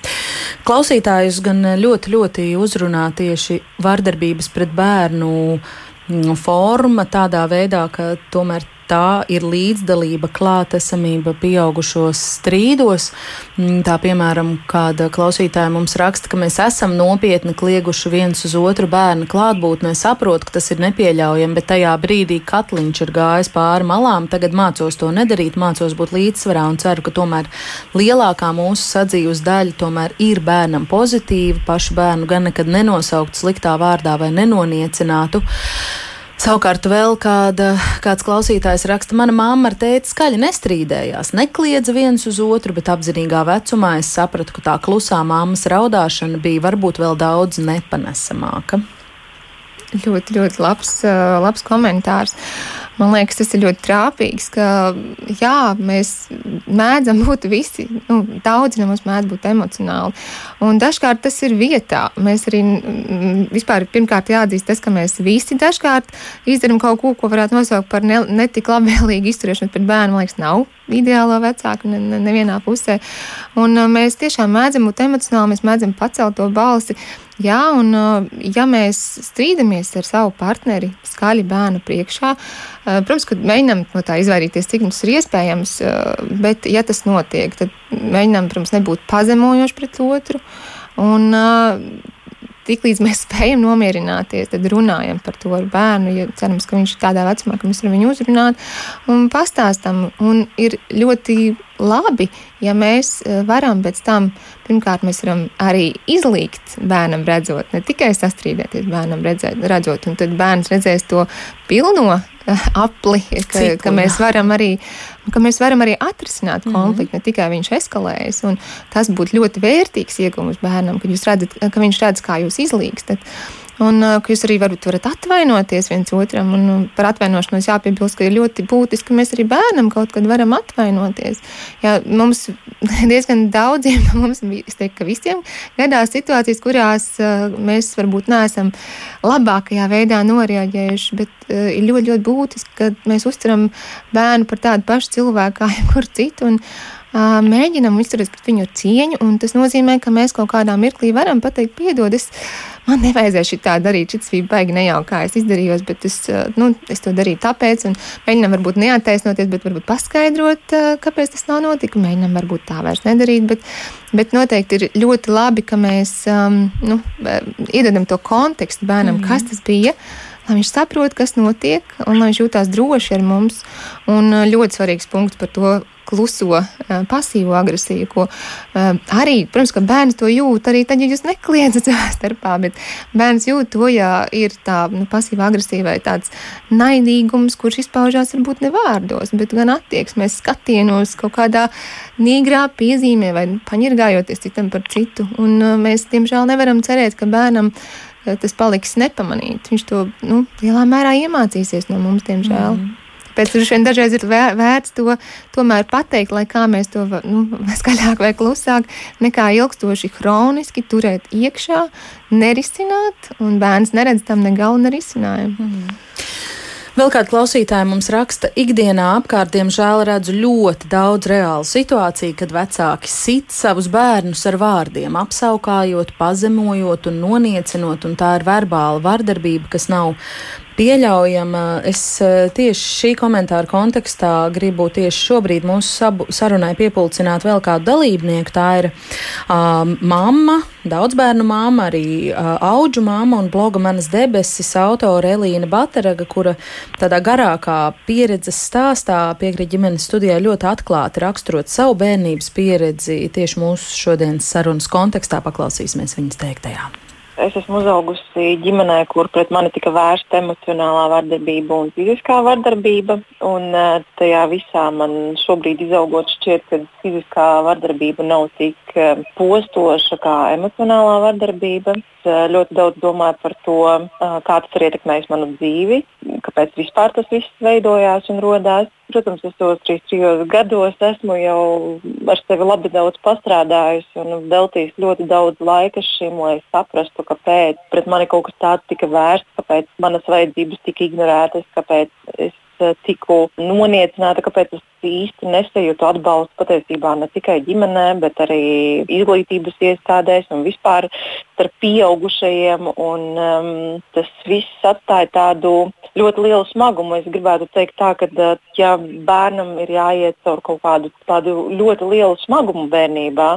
Klausītājus gan ļoti, ļoti uzrunā tieši vardarbības pret bērnu mm, forma tādā veidā, ka tomēr tā ir līdzdalība, klātesamība pieaugušos strīdos. Mm, tā piemēram, kāda klausītāja mums raksta, ka mēs esam nopietni klieguši viens uz otru bērnu klātbūtnē, saprot, ka tas ir nepieļaujami, bet tajā brīdī katliņš ir gājis pāri malām. Tagad mācos to nedarīt, mācos būt līdzsvarā un ceru, ka tomēr lielākā mūsu sadzīves daļa tomēr ir bērnam pozitīva, pašu bērnu gan nekad nenosaukt sliktā vārdā vai nenoniecinātu. Savukārt vēl kāda, kāds klausītājs raksta, mana mamma ar tēti skaļi nestrīdējās, nekliedza viens uz otru, bet apzinīgā vecumā es sapratu, ka tā klusā mammas raudāšana bija varbūt vēl daudz nepanesamāka. Ļoti, ļoti labs, labs komentārs. Man liekas, tas ir ļoti trāpīgs, ka jā, mēs mēdzam būt visi, nu, daudzi no mums mēdz būt emocionāli. Un dažkārt tas ir vietā. Mēs arī vispār pirmkārt jāatzīst tas, ka mēs visi dažkārt izdarām kaut ko, ko varētu nosaukt par ne, netik labvēlīgu izturēšanu pret bērnu. Man liekas, nav ideālo vecāku ne, ne, nevienā pusē. Un mēs tiešām mēdzam būt emocionāli, mēs mēdzam pacelt to balsi. Jā, un ja mēs strīdamies ar savu partneri skaļi bērnu priekšā, protams, ka mēģinām no tā izvairīties, cik mums ir iespējams, bet ja tas notiek, tad mēģinām, protams, nebūt pazemojoši pret otru. Un, tiklīdz mēs spējam nomierināties, tad runājam par to ar bērnu. Ja cerams, ka viņš ir tādā vecumā, ka mēs varam viņu uzrunāt un pastāstam. Un ir ļoti labi, ja mēs eh, varam pēc tam, pirmkārt, mēs varam arī izlīgt bērnam redzot, ne tikai sastrīdēties bērnam redzēt, redzot, un tad bērns redzēs to pilno eh, apli, ka, Ciklu, ka mēs varam arī, ka mēs varam arī atrisināt mhm. konfliktu, mm -hmm. ne tikai viņš eskalējas, un tas būtu ļoti vērtīgs iegūms bērnam, kad jūs redzat, ka viņš redz, kā jūs izlīgstat. Un ka jūs arī varbūt varat atvainoties viens otram. Un par atvainošanos jāpiebilst, ka ir ļoti būtiski, ka mēs arī bērnam kaut kad varam atvainoties. Jā, mums <laughs> diezgan daudziem, mums, es teiktu, ka visiem gadās situācijas, kurās mēs varbūt neesam labākajā veidā noreaģējuši, bet ir ļoti, ļoti būtiski, ka mēs uztveram bērnu par tādu pašu cilvēku kā jebkuru citu. Un, mēģinam izturēties pret viņu cieņu, un tas nozīmē, ka mēs kaut kādā mirklī varam pateikt, piedod, es, man nevajadzēja šī tā darīt, šis bija baigi nejauk, kā es izdarījos, bet es, nu, es to darīju tāpēc, un mēģinam varbūt neattaisnoties, bet varbūt paskaidrot, kāpēc tas nav notika, mēģinam varbūt tā vairs nedarīt, bet, bet noteikti ir ļoti labi, ka mēs um, nu, iedodam to kontekstu bērnam, mm. kas tas bija lai viņš saprot, kas notiek, un lai viņš jūtās droši ar mums. Un ļoti svarīgs punkts par to, kluso, pasīvo agresiju, ko arī, protams, ka bērns to jūt arī tad, ja jūs nekliedzat savā starpā, bet bērns jūt to, ja ir tā nu, pasīva agresija vai tāds naidīgums, kurš izpaužās varbūt ne vārdos, bet gan attieksmēs, skatienos kaut kādā nīgrā piezīmē vai paņirgājoties citam par citu. Un mēs, diemžēl, nevaram cerēt, ka bērnam tas paliks nepamanīt. Viņš to nu, lielā mērā iemācīsies no mums, diemžēl. Mm. Pēc tam dažreiz ir vērts to tomēr pateikt, lai kā mēs to nu, <laughs> skaļāk vai klusāk, nekā ilgstoši kroniski turēt iekšā, nerisināt, un bērns neredz tam ne galu, ne risinājumu. Mm. Vēl kāda klausītāja mums raksta, ikdienā apkārt, diemžēl, redzu ļoti daudz reālu situāciju, kad vecāki sit savus bērnus ar vārdiem, apsaukājot, pazemojot un noniecinot, un tā ir verbāla vardarbība, kas nav pieļaujama. Es eh, tieši šī komentāra kontekstā gribu tieši šobrīd mūsu sabu, sarunai piepulcināt vēl kādu dalībnieku. Tā ir uh, mamma, daudz bērnu mamma, arī uh, auģu mamma un bloga manas debesis autore Elīna Bateraga, kura tādā garākā pieredzes stāstā piekrīt ģimenes studijā ļoti atklāti raksturot savu bērnības pieredzi tieši mūsu šodienas sarunas kontekstā. Paklausīsimies viņas teiktajā. Es esmu uzaugusi ģimenē, kur pret mani tika vērsta emocionālā vardarbība un fiziskā vardarbība. Un, uh, tajā visā man šobrīd izaugot šķiet, ka fiziskā vardarbība nav tik uh, postoša kā emocionālā vardarbība. Es uh, ļoti daudz domāju par to, kā tas ir ietekmējis manu dzīvi, kāpēc vispār tas viss veidojās un radās. Protams, es tos trīs trijos gados esmu jau ar sevi labi daudz pastrādājusi un veltījis ļoti daudz laika šim, lai saprastu, kāpēc pret mani kaut kas tāds tika vērsts, kāpēc manas vajadzības tika ignorētas, kāpēc es tiku noniecināta, kāpēc es īsti nesajūtu atbalstu patiesībā ne tikai ģimenē, bet arī izglītības iestādēs un vispār starp pieaugušajiem. Un, um, tas viss atstāja tādu ļoti lielu smagumu. Es gribētu teikt, tā, ka eh, ja bērnam ir jāiet caur kaut kādu tādu ļoti lielu smagumu bērnībā,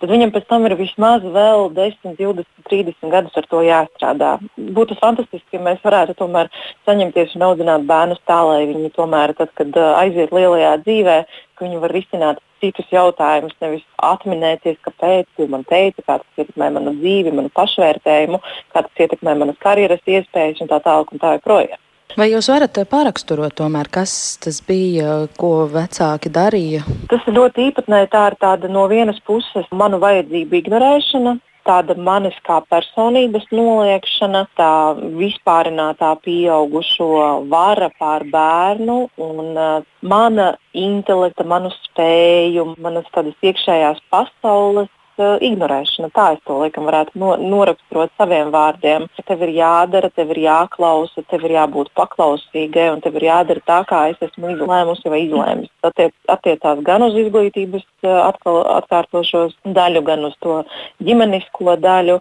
tad viņam pēc tam ir vismaz vēl 10, 20, 30 gadus ar to jāstrādā. Būtu fantastiski, ja mēs varētu tomēr saņemties un audzināt bērnus tā, lai viņi tomēr, tad, kad aiziet lielajā dzīvē, ka viņi var risināt citus jautājumus, nevis atminēties, kāpēc, ko man teica, kā tas ietekmē manu dzīvi, manu pašvērtējumu, kā tas ietekmē manas karjeras iespējas un tā tālāk un tā joprojām. Vai jūs varat pāraksturot, tomēr, kas tas bija, ko vecāki darīja? Tas ir ļoti īpatnēji. Tā ir tāda no vienas puses manu vajadzību ignorēšana, tāda manis kā personības noliekšana, tā vispārinātā pieaugušo vara pār bērnu un uh, mana intelekta, manu spēju, manas tādas iekšējās pasaules ignorēšana. Tā es to laikam varētu no, noraksturot saviem vārdiem. Tev ir jādara, tev ir jāklausa, tev ir jābūt paklausīgai un tev ir jādara tā, kā es esmu izlēmusi vai izlēmis. Attiec, attiecās gan uz izglītības uh, atkal, atkārtošos daļu, gan uz to ģimenisko daļu.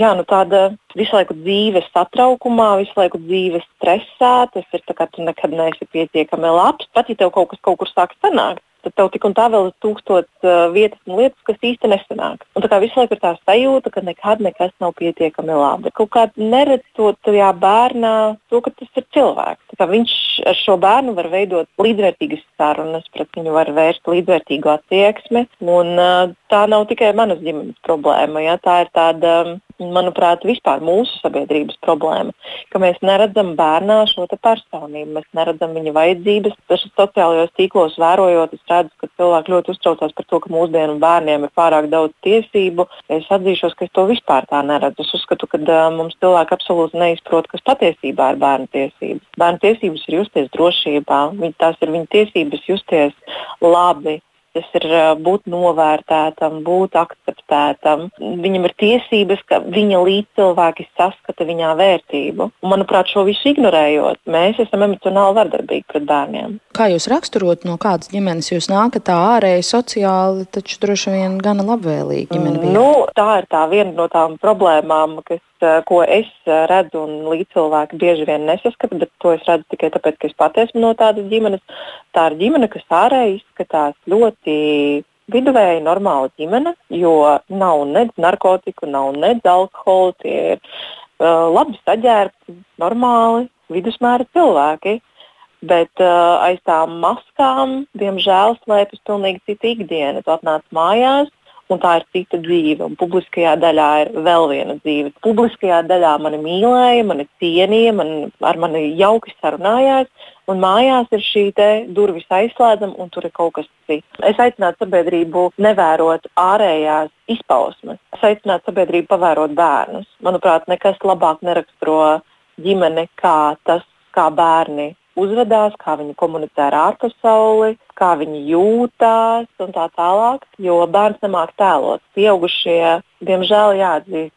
Jā, nu tāda visu laiku dzīves satraukumā, visu laiku dzīves stresā. Tas ir tā, ka tu nekad neesi pietiekami labs. Pat ja tev kaut kas kaut kur sāk sanākt, tad tev tik un tā vēl ir tūkstots uh, vietas un lietas, kas īsti nesanāk. Un tā kā visu laiku ir tā sajūta, ka nekad nekas nav pietiekami labi. Kaut kā neredzot tajā bērnā to, ka tas ir cilvēks. Viņš ar šo bērnu var veidot līdzvērtīgas sarunas, pret viņu var vērst līdzvērtīgu attieksmi. Un, uh, tā nav tikai manas ģimenes problēma. Ja? Tā ir tāda manuprāt, vispār mūsu sabiedrības problēma, ka mēs neredzam bērnā šo personību, mēs neredzam viņa vajadzības. Taču sociālajos tīklos vērojot, es redzu, ka cilvēki ļoti uztraucās par to, ka mūsdienu bērniem ir pārāk daudz tiesību. Es atzīšos, ka es to vispār tā neredzu. Es uzskatu, ka uh, mums cilvēki absolūti neizprot, kas patiesībā ir bērnu tiesības. Bērnu tiesības ir justies drošībā, tās ir viņa tiesības justies labi, tas ir būt novērtētam, būt akceptētam. Viņam ir tiesības, ka viņa līdzcilvēki saskata viņā vērtību. Un, manuprāt, šo visu ignorējot, mēs esam emocionāli vardarbīgi pret bērniem. Kā jūs raksturot, no kādas ģimenes jūs nākat tā ārēji, sociāli, taču droši vien gana labvēlīgi ģimene bija? Nu, tā ir tā viena no tām problēmām, kas ko es eh, redzu un līdzcilvēki bieži vien nesaskata, bet to es redzu tikai tāpēc, ka es pati esmu no tādas ģimenes. Tā ir ģimene, kas ārēji izskatās ļoti viduvēji normāla ģimene, jo nav nedz narkotiku, nav nedz alkohola. Tie ir uh, labi saģērbti, normāli vidusmēra cilvēki. Bet uh, aiz tām maskām, diemžēl, slēpjas pilnīgi cita ikdiena. Tu atnāc mājās, un tā ir cita dzīve. Un publiskajā daļā ir vēl viena dzīve. Publiskajā daļā mani mīlēja, mani cienīja, man, ar mani jauki sarunājās, un mājās ir šī durvis aizslēdzama, un tur ir kaut kas cits. Es aicinātu sabiedrību nevērot ārējās izpausmes. Es aicinātu sabiedrību pavērot bērnus. Manuprāt, nekas labāk neraksturo ģimeni kā tas, kā bērni uzvedās, kā viņi komunicē ar ārpasauli, kā viņi jūtās un tā tālāk. Jo bērns nemāk tēlot. Pieaugušie, diemžēl, jāatzīst,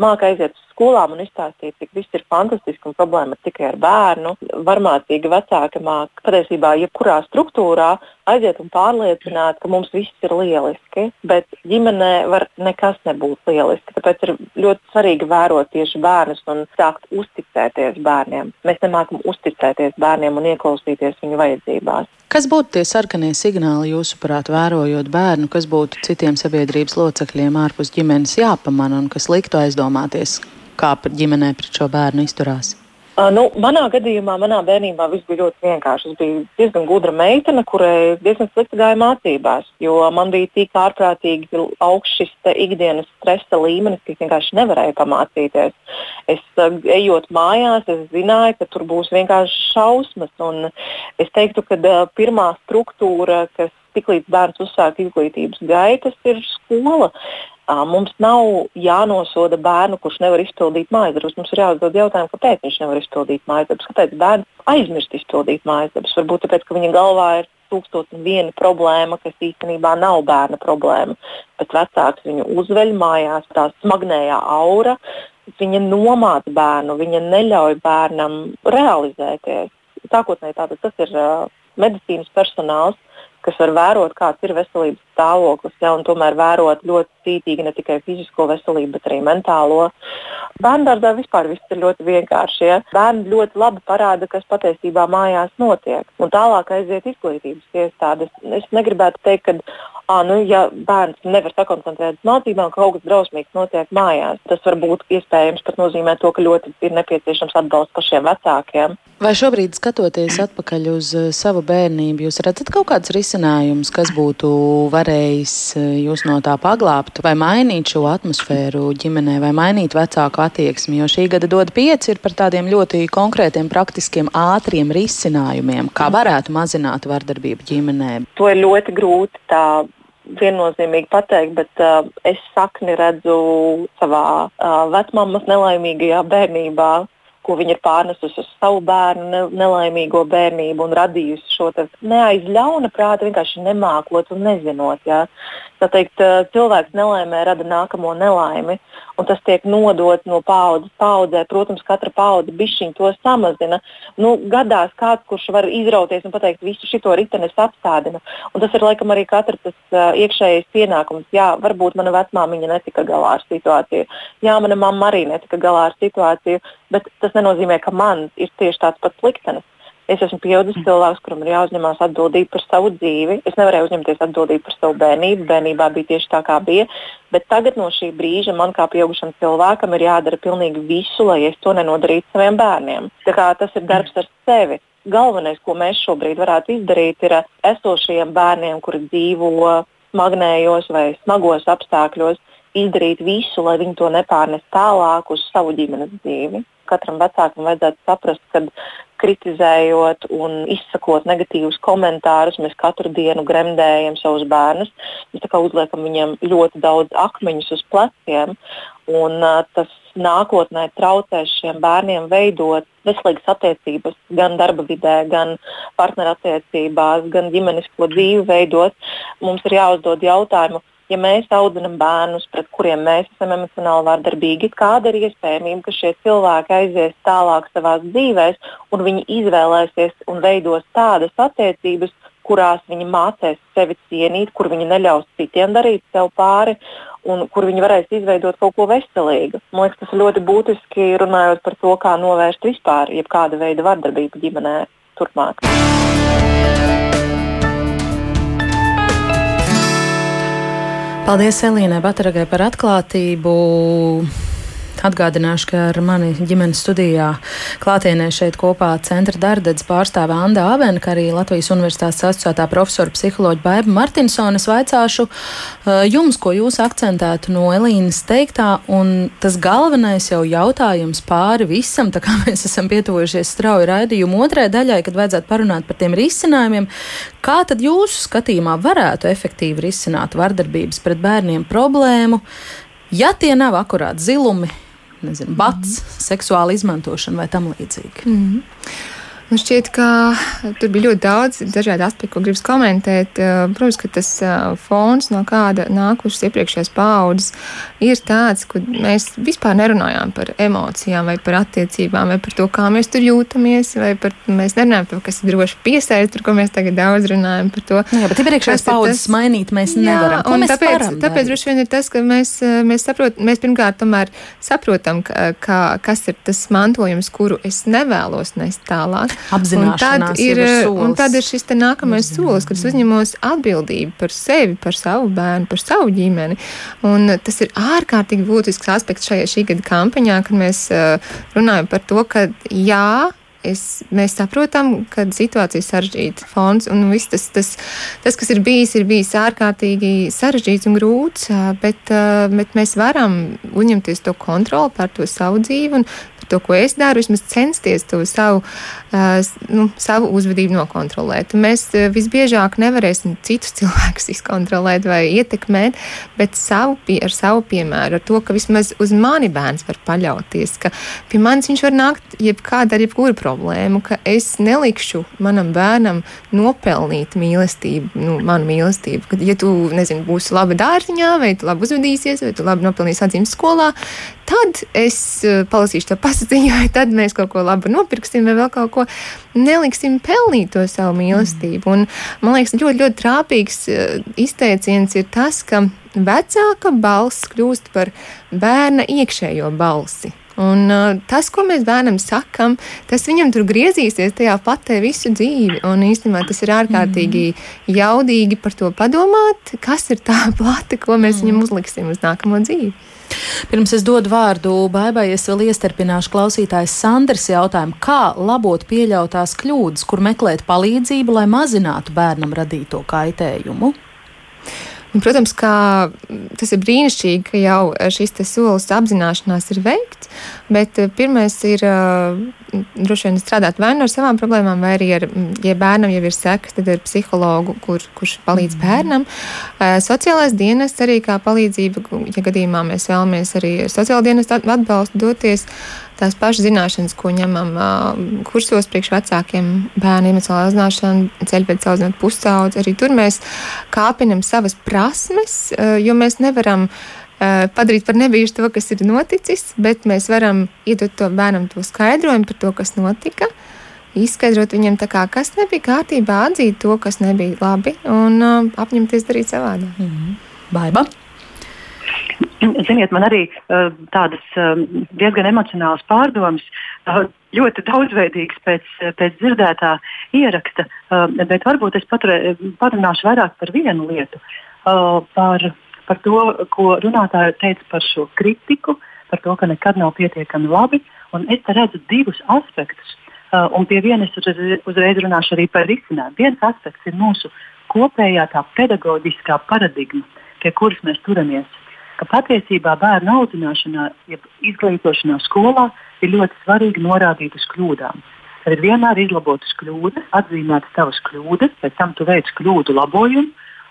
māca aiziet uz skolām un izstāstīt, cik viss ir fantastiski un problēma tikai ar bērnu. Varmācīgi vecāki māca patiesībā jebkurā struktūrā aiziet un pārliecināt, ka mums viss ir lieliski, bet ģimenē var nekas nebūt lieliski. Tāpēc ir ļoti svarīgi vērot tieši bērnus un sākt uzticēties bērniem. Mēs nemākam uzticēties bērniem un ieklausīties viņu vajadzībās. Kas būtu tie sarkanie signāli, jūsuprāt, vērojot bērnu, kas būtu citiem sabiedrības locekļiem ārpus ģimenes jāpamana un kas liktu aizdomāties, kā ģimenē pret šo bērnu izturās? Uh, nu, manā gadījumā, manā bērnībā viss bija ļoti vienkārši. Es biju diezgan gudra meitene, kurai diezgan slikti gāja mācībās, jo man bija tik ārprātīgi augsts šis ikdienas stresa līmenis, ka es vienkārši nevarēju pamācīties. Es uh, ejot mājās, es zināju, ka tur būs vienkārši šausmas. Es teiktu, ka uh, pirmā struktūra, kas tiklīdz bērns uzsāk izglītības gaitas, ir skola. Mums nav jānosoda bērnu, kurš nevar izpildīt mājas darbus. Mums ir jāuzdod jautājumu, kāpēc viņš nevar izpildīt mājas darbus, kāpēc bērns aizmirst izpildīt mājas darbus. Varbūt tāpēc, ka viņa galvā ir tūkstoš un viena problēma, kas īstenībā nav bērna problēma. Bet vecāks viņu uzveļ mājās, tā smagnējā aura, viņa nomāca bērnu, viņa neļauj bērnam realizēties. Sākotnēji tātad tas ir uh, medicīnas personāls, kas var vērot, kāds ir veselības stāvoklis, ja, un tomēr vērot ļoti cītīgi ne tikai fizisko veselību, bet arī mentālo. Bērngārzā vispār viss ir ļoti vienkārši. Ja. Bērni ļoti labi parāda, kas patiesībā mājās notiek, un tālāk aiziet izglītības iestādes. Es negribētu teikt, ka à, nu, ja bērns nevar sakoncentrēties mācībām, ka kaut kas drausmīgs notiek mājās, tas var būt iespējams pat nozīmē to, ka ļoti ir nepieciešams atbalsts pašiem vecākiem. Vai šobrīd, skatoties atpakaļ uz uh, savu bērnību, jūs redzat kaut kādus risinājumus, kas būtu varējis uh, jūs no tā paglābt, vai mainīt šo atmosfēru ģimenē, vai mainīt vecāku attieksmi? Jo šī gada dod pieci ir par tādiem ļoti konkrētiem, praktiskiem, ātriem risinājumiem, kā varētu mazināt vardarbību ģimenē. To ir ļoti grūti tā viennozīmīgi pateikt, bet uh, es sakni redzu savā uh, vecmāmas nelaimīgajā bērnībā, ko viņa ir pārnesusi uz savu bērnu nelaimīgo bērnību un radījusi šo neaiz ļauna prāta, vienkārši nemākot un nezinot. Ja. Tā teikt, cilvēks nelaimē rada nākamo nelaimi, un tas tiek nodots no paudzes paudzē. Protams, katra paudze bišķiņu to samazina. Nu, gadās kāds, kurš var izrauties un pateikt, visu šo riteni es apstādinu. Un tas ir laikam arī katra tas uh, iekšējais pienākums. Jā, varbūt mana vecmāmiņa netika galā ar situāciju. Jā, mana mamma arī netika galā ar situāciju, bet tas nenozīmē, ka man ir tieši tāds pats liktenis. Es esmu pieaugušs mm. cilvēks, kuram ir jāuzņemās atbildība par savu dzīvi. Es nevarēju uzņemties atbildību par savu bērnību. Bērnībā bija tieši tā, kā bija. Bet tagad no šī brīža man kā pieaugušam cilvēkam ir jādara pilnīgi visu, lai es to nenodarītu saviem bērniem. Tas ir darbs ar sevi. Galvenais, ko mēs šobrīd varētu izdarīt, ir esošajiem bērniem, kuri dzīvo smagnējos vai smagos apstākļos, izdarīt visu, lai viņi to nepārnest tālāk uz savu ģimenes dzīvi katram vecākam vajadzētu saprast, ka kritizējot un izsakot negatīvus komentārus, mēs katru dienu gremdējam savus bērnus. Mēs uzliekam viņiem ļoti daudz akmeņus uz pleciem, un uh, tas nākotnē traucēs šiem bērniem veidot veselīgas attiecības gan darba vidē, gan partnerattiecībās, gan ģimenisko dzīvi veidot. Mums ir jāuzdod jautājumu, ja mēs audzinām bērnus, pret kuriem mēs esam emocionāli vardarbīgi, kāda ir iespējamība, ka šie cilvēki aizies tālāk savā dzīvēm un viņi izvēlēsies un veidos tādas attiecības, kurās viņi mācīs sevi cienīt, kur viņi neļaus citiem darīt sev pāri un kur viņi varēs izveidot kaut ko veselīgu. Man liekas, tas ļoti būtiski runājot par to, kā novērst vispār jebkāda veida vardarbību ģimenē turpmāk. Paldies Elīnai Bataragai par atklātību. Atgādināšu, ka ar mani ģimenes studijā klātienē šeit kopā centra darbības pārstāve Anna Avena, kā arī Latvijas Universitātes asociētā profesora psiholoģa Baiba Martinsona. Es vaicāšu uh, jums, ko jūs akcentētu no Elīnas teiktā, un tas galvenais jau jautājums pāri visam, tā kā <laughs> mēs esam pietuvojušies strauji raidījumu otrai daļai, kad vajadzētu parunāt par tiem risinājumiem. Kā tad jūsu skatījumā varētu efektīvi risināt vardarbības pret bērniem problēmu? Ja tie nav akurāti zilumi, nezinu, bats, mm -hmm. seksuāla izmantošana vai tam līdzīgi. Mm -hmm. Man šķiet, ka tur bija ļoti daudz dažādu aspektu, ko gribas komentēt. Eh, protams, ka tas eh, fons, no kāda nākušas iepriekšējās paudzes, ir tāds, ka mēs vispār nerunājām par emocijām, vai par attiecībām, vai par to, kā mēs tur jūtamies, vai par mēs nerunājam par to, kas ir droši piesaist, par ko mēs tagad daudz runājam. Par to, jā, bet iepriekšējās paudzes tas... mainīt mēs jā, nevaram. Ko mēs tāpēc, varam tāpēc droši vien ir tas, ka mēs, eh, mēs, saprot, mēs pirmkārt tomēr saprotam, ka, ka, kas ir tas mantojums, kuru es nevēlos nest tālāk. Un tad ir, ir un tad ir šis nākamais solis, kad es uzņemos atbildību par sevi, par savu bērnu, par savu ģimeni. Un tas ir ārkārtīgi būtisks aspekts šajā šī gada kampaņā, kad mēs uh, runājam par to, ka jā, Es, mēs saprotam, ka situācija ir sarežģīta. Fonds un viss tas, tas, tas, kas ir bijis, ir bijis ārkārtīgi sarežģīts un grūts, bet, bet mēs varam uzņemties to kontroli pār to savu dzīvi un to, ko es daru, vismaz censties to savu, uh, nu, savu uzvedību nokontrolēt. Mēs uh, visbiežāk nevarēsim citus <laughs> cilvēkus izkontrolēt vai ietekmēt, bet savu, ar savu piemēru, ar to, ka vismaz uz mani bērns var paļauties, ka pie manis viņš var nākt jebkāda ar jebkuru problēmu, ka es nelikšu manam bērnam nopelnīt mīlestību, nu, manu mīlestību. Kad, ja tu, nezinu, būsi labi dārziņā, vai tu labi uzvedīsies, vai tu labi nopelnīsi atzīmes skolā, tad es uh, palasīšu to pasatiņu, <laughs> vai tad mēs kaut ko labu nopirksim, vai vēl kaut ko neliksim pelnīt to savu mīlestību. Un, man liekas, ļoti, ļoti trāpīgs uh, izteiciens ir tas, ka vecāka balss kļūst par bērna iekšējo balsi. Un, uh, tas, ko mēs bērnam sakam, tas viņam tur griezīsies tajā patē visu dzīvi. Un īstenībā tas ir ārkārtīgi mm. jaudīgi par to padomāt, kas ir tā <laughs> plata, ko mēs mm. viņam uzliksim uz nākamo dzīvi. Pirms es dodu vārdu Baibai, es vēl iestarpināšu klausītājs Sandrs jautājumu, kā labot pieļautās kļūdas, kur meklēt palīdzību, lai mazinātu bērnam radīto kaitējumu. Un, protams, ka tas ir brīnišķīgi, ka jau šis solis apzināšanās ir veikts, bet eh, pirmais ir eh, droši vien strādāt vai nu ar savām problēmām, vai arī, ar, ja bērnam jau ir sekas, tad ar psihologu, kur, kurš palīdz mm. bērnam. Eh, sociālais dienests arī kā palīdzība, ja gadījumā mēs vēlamies arī sociālo dienestu atbalstu doties tās pašas zināšanas, ko ņemam uh, kursos priekš vecākiem, bērnu emocionālā zināšana, ceļu pēc audzināt pusaudzes. Arī tur mēs kāpinam savas prasmes, uh, jo mēs nevaram uh, padarīt par nebijušu to, kas ir noticis, bet mēs varam iedot to bērnam to skaidrojumu par to, kas notika. Izskaidrot viņam, kā, kas nebija kārtībā, atzīt to, kas nebija labi un uh, apņemties darīt savādāk. Mm -hmm. Baiba! Ziniet, man arī uh, tādas uh, diezgan emocionālas pārdomas, uh, ļoti daudzveidīgas pēc, pēc dzirdētā ieraksta, uh, bet varbūt es paturē, parunāšu vairāk par vienu lietu, uh, par, par to, ko runātāja teica par šo kritiku, par to, ka nekad nav pietiekami labi. Es redzu divus aspektus, uh, un pie vienas uzreiz, uzreiz runāšu arī par risinājumu. Viens aspekts ir mūsu kopējā tā pedagoģiskā paradigma, pie kuras mēs turamies ka patiesībā bērnu audzināšanā, ja izglītošanā skolā ir ļoti svarīgi norādīt uz kļūdām. Tad ir vienmēr izlabotas kļūdas, atzīmētas tavas kļūdas, pēc tam tu veic kļūdu labojumu.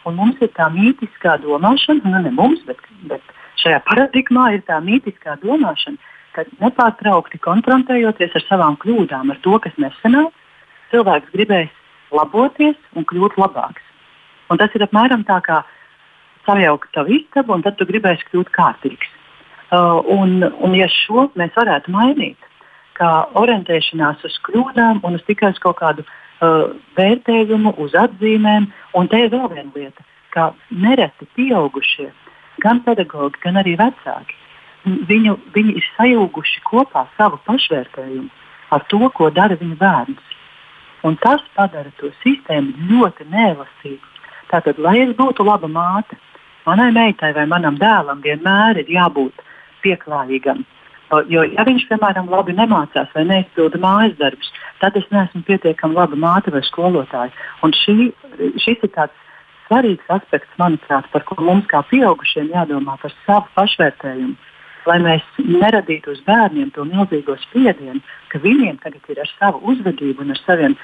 Un mums ir tā mītiskā domāšana, nu ne mums, bet, bet šajā paradigmā ir tā mītiskā domāšana, ka nepārtraukti konfrontējoties ar savām kļūdām, ar to, kas nesenāk, cilvēks gribēs laboties un kļūt labāks. Un tas ir apmēram tā kā sajaukt tavu istabu, un tad tu gribēsi kļūt kārtīgs. Uh, un, un ja šo mēs varētu mainīt, kā orientēšanās uz kļūdām un uz tikai uz kaut kādu uh, vērtējumu, uz atzīmēm, un te ir vēl viena lieta, ka nereti pieaugušie, gan pedagogi, gan arī vecāki, viņu, viņi ir sajūguši kopā savu pašvērtējumu ar to, ko dara viņu bērns. Un tas padara to sistēmu ļoti neelastīgu. Tātad, lai es būtu laba māte, manai meitai vai manam dēlam vienmēr ir jābūt pieklājīgam. Jo, ja viņš, piemēram, labi nemācās vai neizpilda mājas darbus, tad es neesmu pietiekami laba māte vai skolotāja. Un šī, šis ir tāds svarīgs aspekts, manuprāt, par ko mums kā pieaugušiem jādomā par savu pašvērtējumu. Lai mēs neradītu uz bērniem to milzīgo spiedienu, ka viņiem tagad ir ar savu uzvedību un ar saviem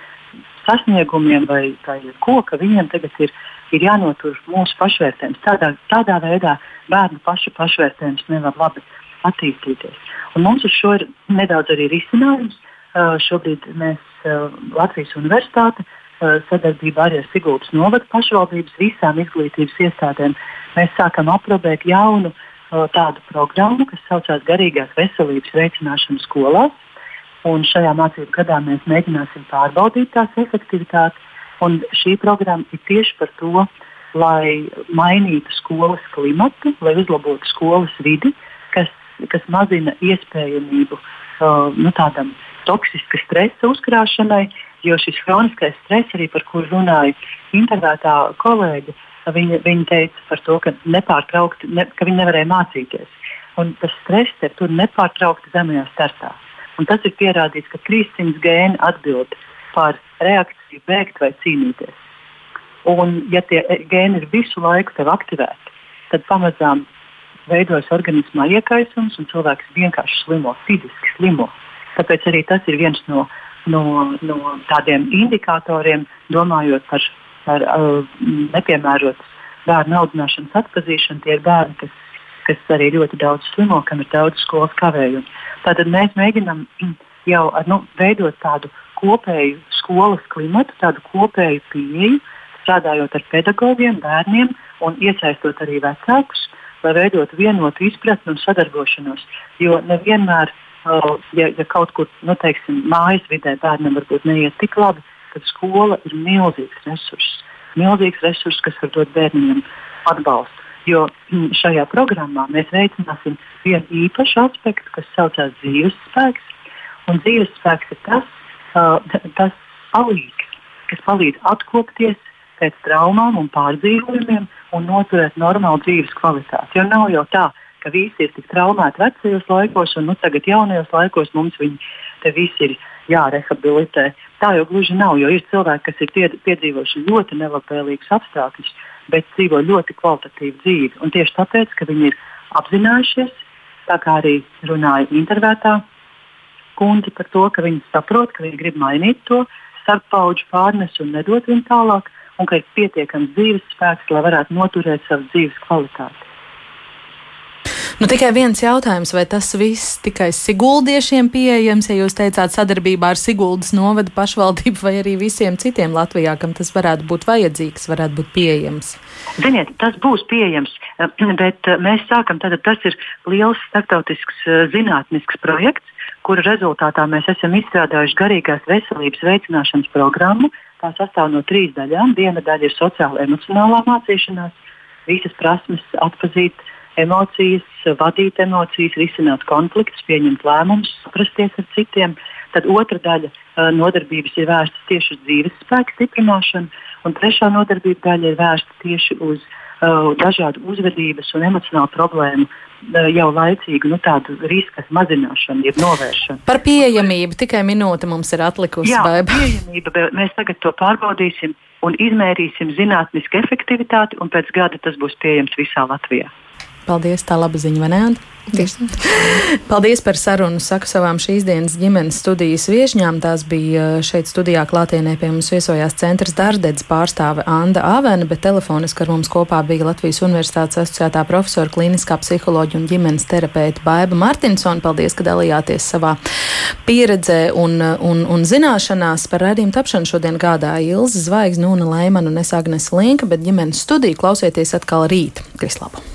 sasniegumiem vai, vai ko, ka viņiem tagad ir ir jānotur mūsu pašvērtējums. Tādā, tādā veidā bērnu pašu pašvērtējums nevar labi attīstīties. Mums uz šo ir nedaudz arī risinājums. Uh, šobrīd mēs uh, Latvijas Universitāte uh, sadarbībā arī ar Sigultas novadu pašvaldības visām izglītības iestādēm mēs sākam aprobēt jaunu tādu programmu, kas saucās Garīgās veselības veicināšana skolās. Un šajā mācību gadā mēs mēģināsim pārbaudīt tās efektivitāti Un šī programma ir tieši par to, lai mainītu skolas klimatu, lai uzlabotu skolas vidi, kas, kas mazina iespējamību uh, nu, tādam toksiska stresa uzkrāšanai, jo šis kroniskais stress, arī par kuru runāja intervētā kolēģi, viņa, viņa teica par to, ka, nepārtraukti, ne, ka viņa nevarēja mācīties. Un tas stress ir tur nepārtraukti zemajā startā. Un tas ir pierādīts, ka 300 gēni atbild par reakciju, bēgt vai cīnīties. Un, ja tie gēni ir visu laiku aktivēti, tad pamazām veidojas organismā iekaisums un cilvēks vienkārši slimo, fiziski slimo. Tāpēc arī tas ir viens no, no, no tādiem indikatoriem, domājot par, par uh, nepiemērotas bērnu audzināšanas atpazīšanu. Tie ir bērni, kas, kas arī ļoti daudz slimo, kam ir daudz skolas kavējumu. Tātad mēs mēģinām jau nu, veidot tādu kopēju skolas klimatu, tādu kopēju pieeju, strādājot ar pedagogiem, bērniem un iesaistot arī vecākus, lai veidotu vienotu izpratni un sadarbošanos. Jo nevienmēr, uh, ja, ja kaut kur nu, teiksim, mājas vidē bērnam varbūt neiet tik labi, tad skola ir milzīgs resurss. Milzīgs resurss, kas var dot bērniem atbalstu. Jo mm, šajā programmā mēs veicināsim vienu īpašu aspektu, kas saucās dzīves spēks. Un dzīves spēks ir tas, uh, tas palīgs, kas palīdz atkopties pēc traumām un pārdzīvojumiem un noturēt normālu dzīves kvalitāti. Jo nav jau tā, ka visi ir tik traumēti vecajos laikos, un nu, tagad jaunajos laikos mums viņi visi ir jārehabilitē. Tā jau gluži nav, jo ir cilvēki, kas ir piedzīvojuši ļoti nelabvēlīgus apstākļus, bet dzīvo ļoti kvalitatīvu dzīvi. Un tieši tāpēc, ka viņi ir apzinājušies, tā kā arī runāja intervētā kundze par to, ka viņi saprot, ka viņi grib mainīt to starppauģu pārnesu un nedot viņu tālāk, un ka ir pietiekams dzīves spēks, lai varētu noturēt savu dzīves kvalitāti. Nu, tikai viens jautājums, vai tas viss tikai Siguldiešiem pieejams, ja jūs teicāt sadarbībā ar Siguldas novada pašvaldību vai arī visiem citiem Latvijā, kam tas varētu būt vajadzīgs, varētu būt pieejams? Ziniet, tas būs pieejams, bet eh, mēs sākam, tad tas ir liels starptautisks eh, zinātnisks projekts, kura rezultātā mēs esam izstrādājuši garīgās veselības veicināšanas programmu. Tā sastāv no trīs daļām. Viena daļa ir sociāla emocionālā mācīšanās, visas prasmes atpazīt emocijas, vadīt emocijas, risināt konfliktus, pieņemt lēmumus, saprasties ar citiem. Tad otra daļa uh, nodarbības ir vērsta tieši uz dzīves spēku stiprināšanu, un trešā nodarbība daļa ir vērsta tieši uz dažādu uzvedības un emocionālu problēmu uh, jau laicīgu nu, riska mazināšanu, jeb novēršanu. Par pieejamību tikai minūte mums ir atlikusi. Jā, pieejamība, mēs tagad to pārbaudīsim un izmērīsim zinātnisku efektivitāti, un pēc gada tas būs pieejams visā Latvijā. Paldies, tā laba ziņa, vai ne? Tieši. <laughs> Paldies par sarunu. Saku savām šīs dienas ģimenes studijas viesņām. Tās bija uh, šeit studijā klātienē pie mums viesojās centrs Dārdedz pārstāve Anda Avena, bet telefoniski ar mums kopā bija Latvijas Universitātes asociētā profesora klīniskā psiholoģa un ģimenes terapeita Baiba Martinsona. Paldies, ka dalījāties savā pieredzē un, un, un zināšanās par redzējumu tapšanu. Šodien gādāja Ilza Zvaigzne, Nūna Leimana un es Agnes Linka, bet ģimenes studiju klausieties atkal rīt. Krislabu!